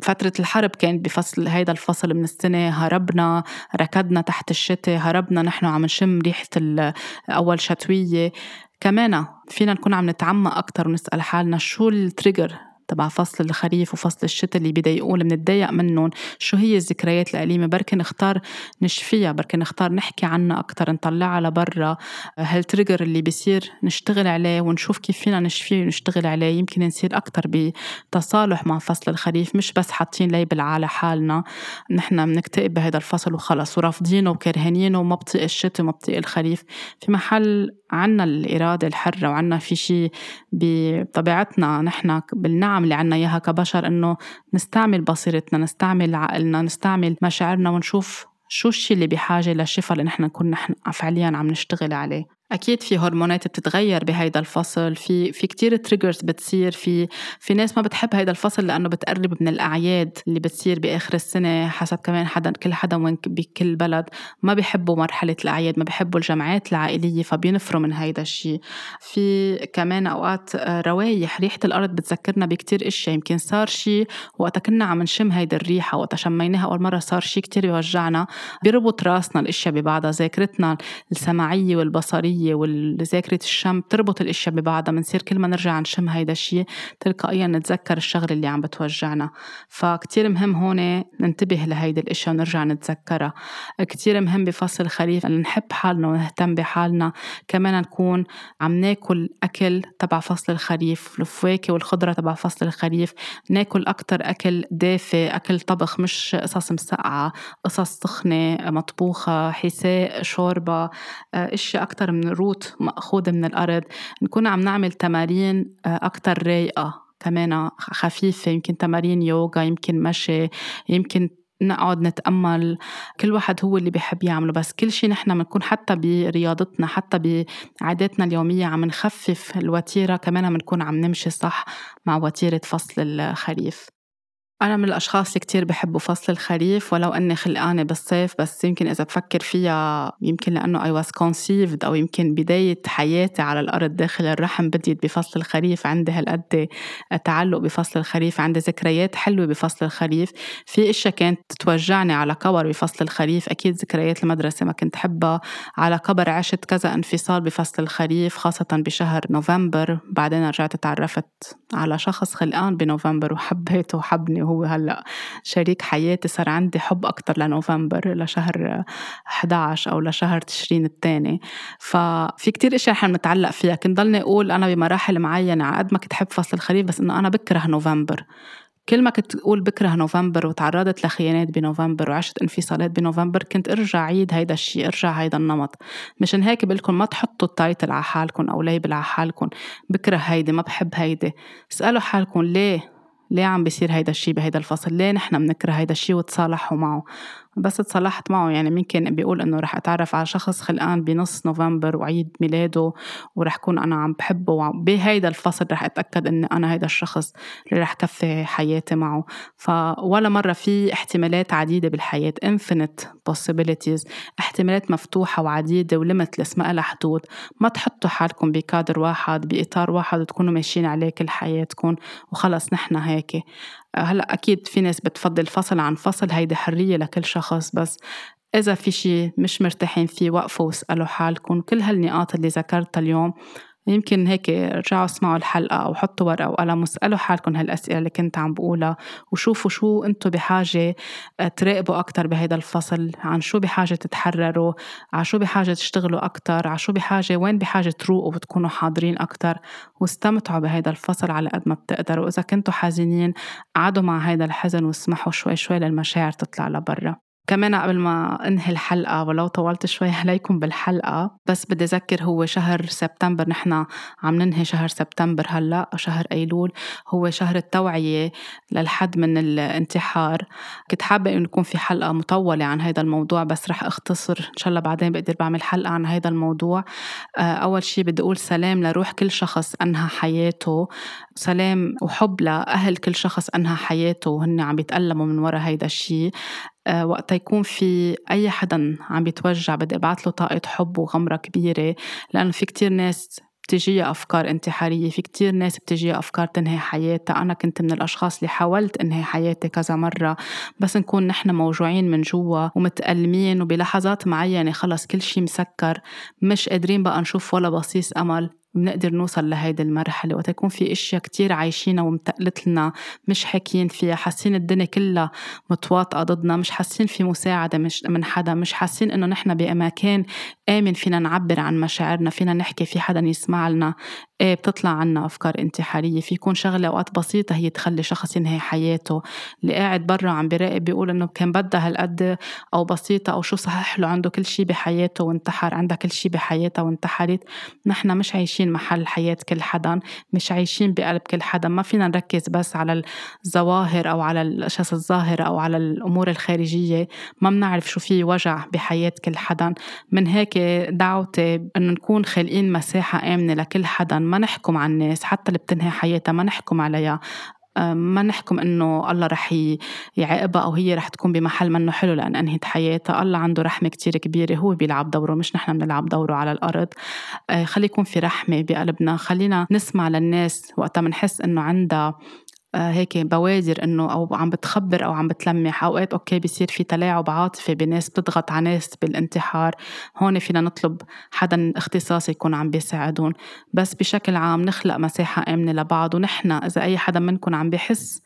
فترة الحرب كانت بفصل هيدا الفصل من السنة هربنا ركضنا تحت الشتاء هربنا نحن عم نشم ريحة أول شتوية. كمان فينا نكون عم نتعمق أكتر ونسأل حالنا شو ال trigger تبع فصل الخريف وفصل الشتاء اللي بيضايقونا اللي بنتضايق منهم. شو هي الذكريات الأليمة؟ بركي نختار نشفيها بركي نختار نحكي عنها أكتر نطلعها لبرا. هال trigger اللي بيصير نشتغل عليه ونشوف كيف فينا نشفيه ونشتغل عليه؟ يمكن نصير أكتر بتصالح مع فصل الخريف مش بس حاطين label على حالنا. نحن بنكتئب بهذا الفصل وخلص ورافضينه وكرهانينه وما بطيق الشتاء وما بطيق الخريف. في محل عنا الإرادة الحرة وعنا في شيء بطبيعتنا نحن بالنعم اللي عنا إياها كبشر إنه نستعمل بصيرتنا نستعمل عقلنا نستعمل مشاعرنا ونشوف شو الشيء اللي بحاجة للشفاء اللي نحن نكون نحن فعليا عم نشتغل عليه. أكيد في هرمونات بتتغير بهيدا الفصل في في كثير تريجرز بتصير في في ناس ما بتحب هيدا الفصل لأنه بتقرب من الأعياد اللي بتصير بآخر السنة حسب كمان حدا كل حدا وين بكل بلد. ما بيحبوا مرحلة الأعياد ما بيحبوا الجمعات العائلية فبينفروا من هيدا الشيء في كمان أوقات آه، روايح ريحة الأرض بتذكرنا بكتير إشياء. يمكن صار شيء وقت كنا عم نشم هيدا الريحة وقت شميناها أول مرة صار شيء كتير بيوجعنا بيربط راسنا الإشياء ببعضها ذاكرتنا السمعيه والبصرية. الذاكرية والذاكرة الشم بتربط الأشياء ببعضها بنصير كل ما نرجع نشم هيدا الشيء تلقائيا نتذكر الشغلة اللي عم بتوجعنا. فكتير مهم هون ننتبه لهيدي الأشياء ونرجع نتذكرها. كتير مهم بفصل الخريف نحب حالنا ونهتم بحالنا. كمان نكون عم ناكل أكل تبع فصل الخريف الفواكه والخضرة تبع فصل الخريف. ناكل أكتر أكل دافئ أكل طبخ مش قصص مسقعة قصص سخنة مطبوخة حساء شوربة أشياء أكتر من روت مأخوذة من الأرض نكون عم نعمل تمارين آه، أكتر رايقة كمان خفيفة يمكن تمارين يوغا يمكن مشي يمكن نقعد نتأمل. كل واحد هو اللي بيحب يعمله بس كل شيء نحن بنكون حتى برياضتنا حتى بعاداتنا اليومية عم نخفف الوتيرة كمان بنكون عم نمشي صح مع وتيرة فصل الخريف. أنا من الأشخاص اللي كتير بحبوا فصل الخريف ولو أني خلقانة بالصيف بس يمكن إذا بفكر فيها يمكن لأنه I was conceived أو يمكن بداية حياتي على الأرض داخل الرحم بديت بفصل الخريف عندي هالقد تعلق بفصل الخريف عندي ذكريات حلوة بفصل الخريف. في أشياء كانت توجعني على كبر بفصل الخريف أكيد ذكريات المدرسة ما كنت حبها على كبر عشت كذا انفصال بفصل الخريف خاصة بشهر نوفمبر بعدين رجعت تعرفت على شخص خلقان بنوفمبر وحبيته وحبني وهو هلأ شريك حياتي صار عندي حب أكتر لنوفمبر لشهر 11 أو لشهر تشرين الثاني ففي كتير إشياء رح نتعلق فيها. كنت ضلني أقول أنا بمراحل معينة على قد ما كنت حب فصل الخريف بس إنه أنا بكره نوفمبر. كل ما كنت أقول بكره نوفمبر وتعرضت لخيانات بنوفمبر وعشت انفصالات بنوفمبر كنت أرجع عيد هيدا الشيء أرجع هيدا النمط. مشان هيك بقولكم ما تحطوا ال title على حالكم أو label على حالكم. بكره هيدي ما بحب هيدي. اسألوا حالكم ليه ليه عم بيصير هيدا الشيء بهيدا الفصل؟ ليه نحن بنكره هيدا الشيء وتصالحوا معه؟ بس تصالحت معه. يعني ممكن بيقول إنه رح أتعرف على شخص خلقان بنص نوفمبر وعيد ميلاده ورح كون أنا عم بحبه. وبهيدا الفصل رح أتأكد إني أنا هيدا الشخص اللي رح كفي حياتي معه. فولا مرة في احتمالات عديدة بالحياة. Infinite possibilities. احتمالات مفتوحة وعديدة وليمتلس ما لها حدود ما تحطوا حالكم بكادر واحد بإطار واحد وتكونوا ماشيين عليه كل حياتكم وخلص نحن هيك. هلأ أكيد في ناس بتفضل فصل عن فصل هيدي حرية لكل شخص بس إذا في شيء مش مرتاحين فيه وقفوا واسألوا حالكم كل هالنقاط اللي ذكرتها اليوم يمكن هيك رجعوا اسمعوا الحلقة أو حطوا ورقة وقلم واسألوا حالكم هالأسئلة اللي كنت عم بقولها وشوفوا شو أنتم بحاجة تراقبوا أكتر بهيدا الفصل عن شو بحاجة تتحرروا على شو بحاجة تشتغلوا أكتر على شو بحاجة وين بحاجة تروقوا وتكونوا حاضرين أكتر واستمتعوا بهيدا الفصل على قد ما بتقدروا. إذا كنتوا حزينين قعدوا مع هيدا الحزن واسمحوا شوي شوي للمشاعر تطلع لبرا. كمان قبل ما انهي الحلقة ولو طولت شوي عليكم بالحلقة بس بدي أذكر هو شهر سبتمبر نحن عم ننهي شهر سبتمبر هلأ شهر أيلول. هو شهر التوعية للحد من الانتحار. كنت حابة إنه يكون في حلقة مطولة عن هذا الموضوع بس رح أختصر إن شاء الله بعدين بقدر بعمل حلقة عن هذا الموضوع. آه، أول شي بدي أقول سلام لروح كل شخص أنهى حياته. سلام وحب لأهل كل شخص أنهى حياته. وهن عم بيتألموا من وراء هيدا الشيء وقت يكون في أي حدا عم بيتوجع بدي أبعت له طاقة حب وغمرة كبيرة لأنه في كتير ناس بتجيها أفكار انتحارية في كتير ناس بتجيها أفكار تنهي حياتها. أنا كنت من الأشخاص اللي حاولت أنهي حياتي كذا مرة بس نكون نحن موجوعين من جوا ومتألمين وبلحظات معينة خلص كل شي مسكر مش قادرين بقى نشوف ولا بصيص أمل. بنقدر نوصل لهيدي المرحلة. وقت يكون في إشياء كتير عايشينها ومتقلت لنا مش حاكيين فيها حاسين الدنيا كلها متواطئة ضدنا مش حاسين في مساعدة مش من حدا مش حاسين إنه نحن بأماكن آمن فينا نعبر عن مشاعرنا فينا نحكي في حدا يسمع لنا. إيه بتطلع عنا أفكار انتحارية. في يكون شغلة أوقات بسيطة هي تخلي شخص ينهي حياته. اللي قاعد برا عم بيراقب بيقول إنه كان بدها هالقد أو بسيطة أو شو صحح له عنده كل شي بحياته وانتحر عندها كل شي بحياتها وانتحرت. نحن مش عايشين محل حياة كل حدا مش عايشين بقلب كل حدا. ما فينا نركز بس على الظواهر أو على الأشياء الظاهرة أو على الأمور الخارجية. ما بنعرف شو في وجع بحياة كل حدا. من هيك دعوتي إنه نكون خالقين مساحة آمنة لكل حدا. ما نحكم على الناس حتى اللي بتنهي حياتها ما نحكم عليها. ما نحكم إنه الله رح يعاقبها أو هي رح تكون بمحل منه حلو لأن انهت حياتها، الله عنده رحمة كتير كبيرة هو بيلعب دوره مش نحن بنلعب دوره على الأرض، آه، خلي يكون في رحمة بقلبنا، خلينا نسمع للناس وقتها بنحس إنه عندها هيك بوادر إنه أو عم بتخبر أو عم بتلمح. أوقات okay بصير في تلاعب عاطفي بناس بتضغط على ناس بالانتحار. هون فينا نطلب حدا اختصاصي يكون عم بيساعدون. بس بشكل عام نخلق مساحة آمنة لبعض ونحن إذا أي حدا منكم عم بحس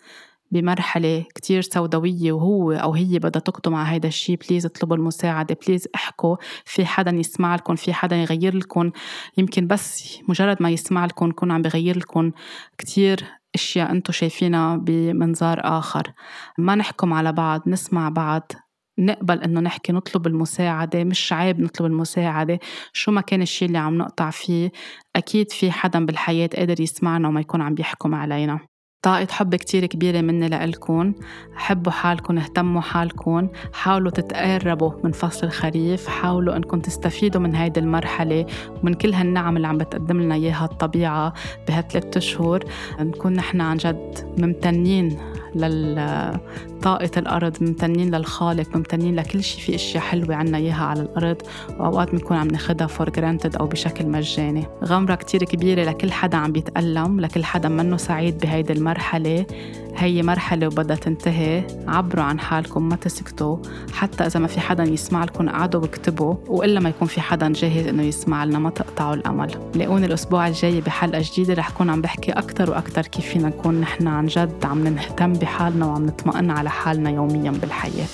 بمرحلة كتير سوداوية وهو أو هي بدها تقدم على هيدا الشيء please اطلبوا المساعدة please احكوا. في حدا يسمع لكم في حدا يغير لكم يمكن بس مجرد ما يسمع لكم يكون عم بغير لكم كتير أشياء أنتم شايفينها بمنظار آخر. ما نحكم على بعض نسمع بعض. نقبل إنه نحكي نطلب المساعدة. مش عيب نطلب المساعدة. شو ما كان الشيء اللي عم نقطع فيه أكيد في حدا بالحياة قادر يسمعنا وما يكون عم بيحكم علينا. طاقة حب كتير كبيرة مني لإلكن حبوا حالكن اهتموا حالكن حاولوا تتقربوا من فصل الخريف. حاولوا إنكم تستفيدوا من هيدي المرحلة ومن كل هالنعم اللي عم بتقدم لنا إياها الطبيعة بهالثلاث أشهر. نكون نحن عن جد ممتنين لطاقة الأرض ممتنين للخالق ممتنين لكل شيء في أشياء حلوة عنا إياها على الأرض. وأوقات بنكون عم ناخدها for granted أو بشكل مجاني. غمرة كتير كبيرة لكل حدا عم بيتألم لكل حدا منه سعيد بهيدي المرحلة. هي مرحلة وبدها تنتهي. عبروا عن حالكم ما تسكتوا. حتى إذا ما في حدا يسمع لكم قعدوا واكتبوا. وإلا ما يكون في حدا جاهز إنه يسمع لنا ما تقطعوا الأمل. لاقوني الأسبوع الجاي بحلقة جديدة رح كون عم بحكي أكتر وأكتر كيف فينا نكون نحن عن جد عم نهتم بحالنا وعم نطمئن على حالنا يوميا بالحياة.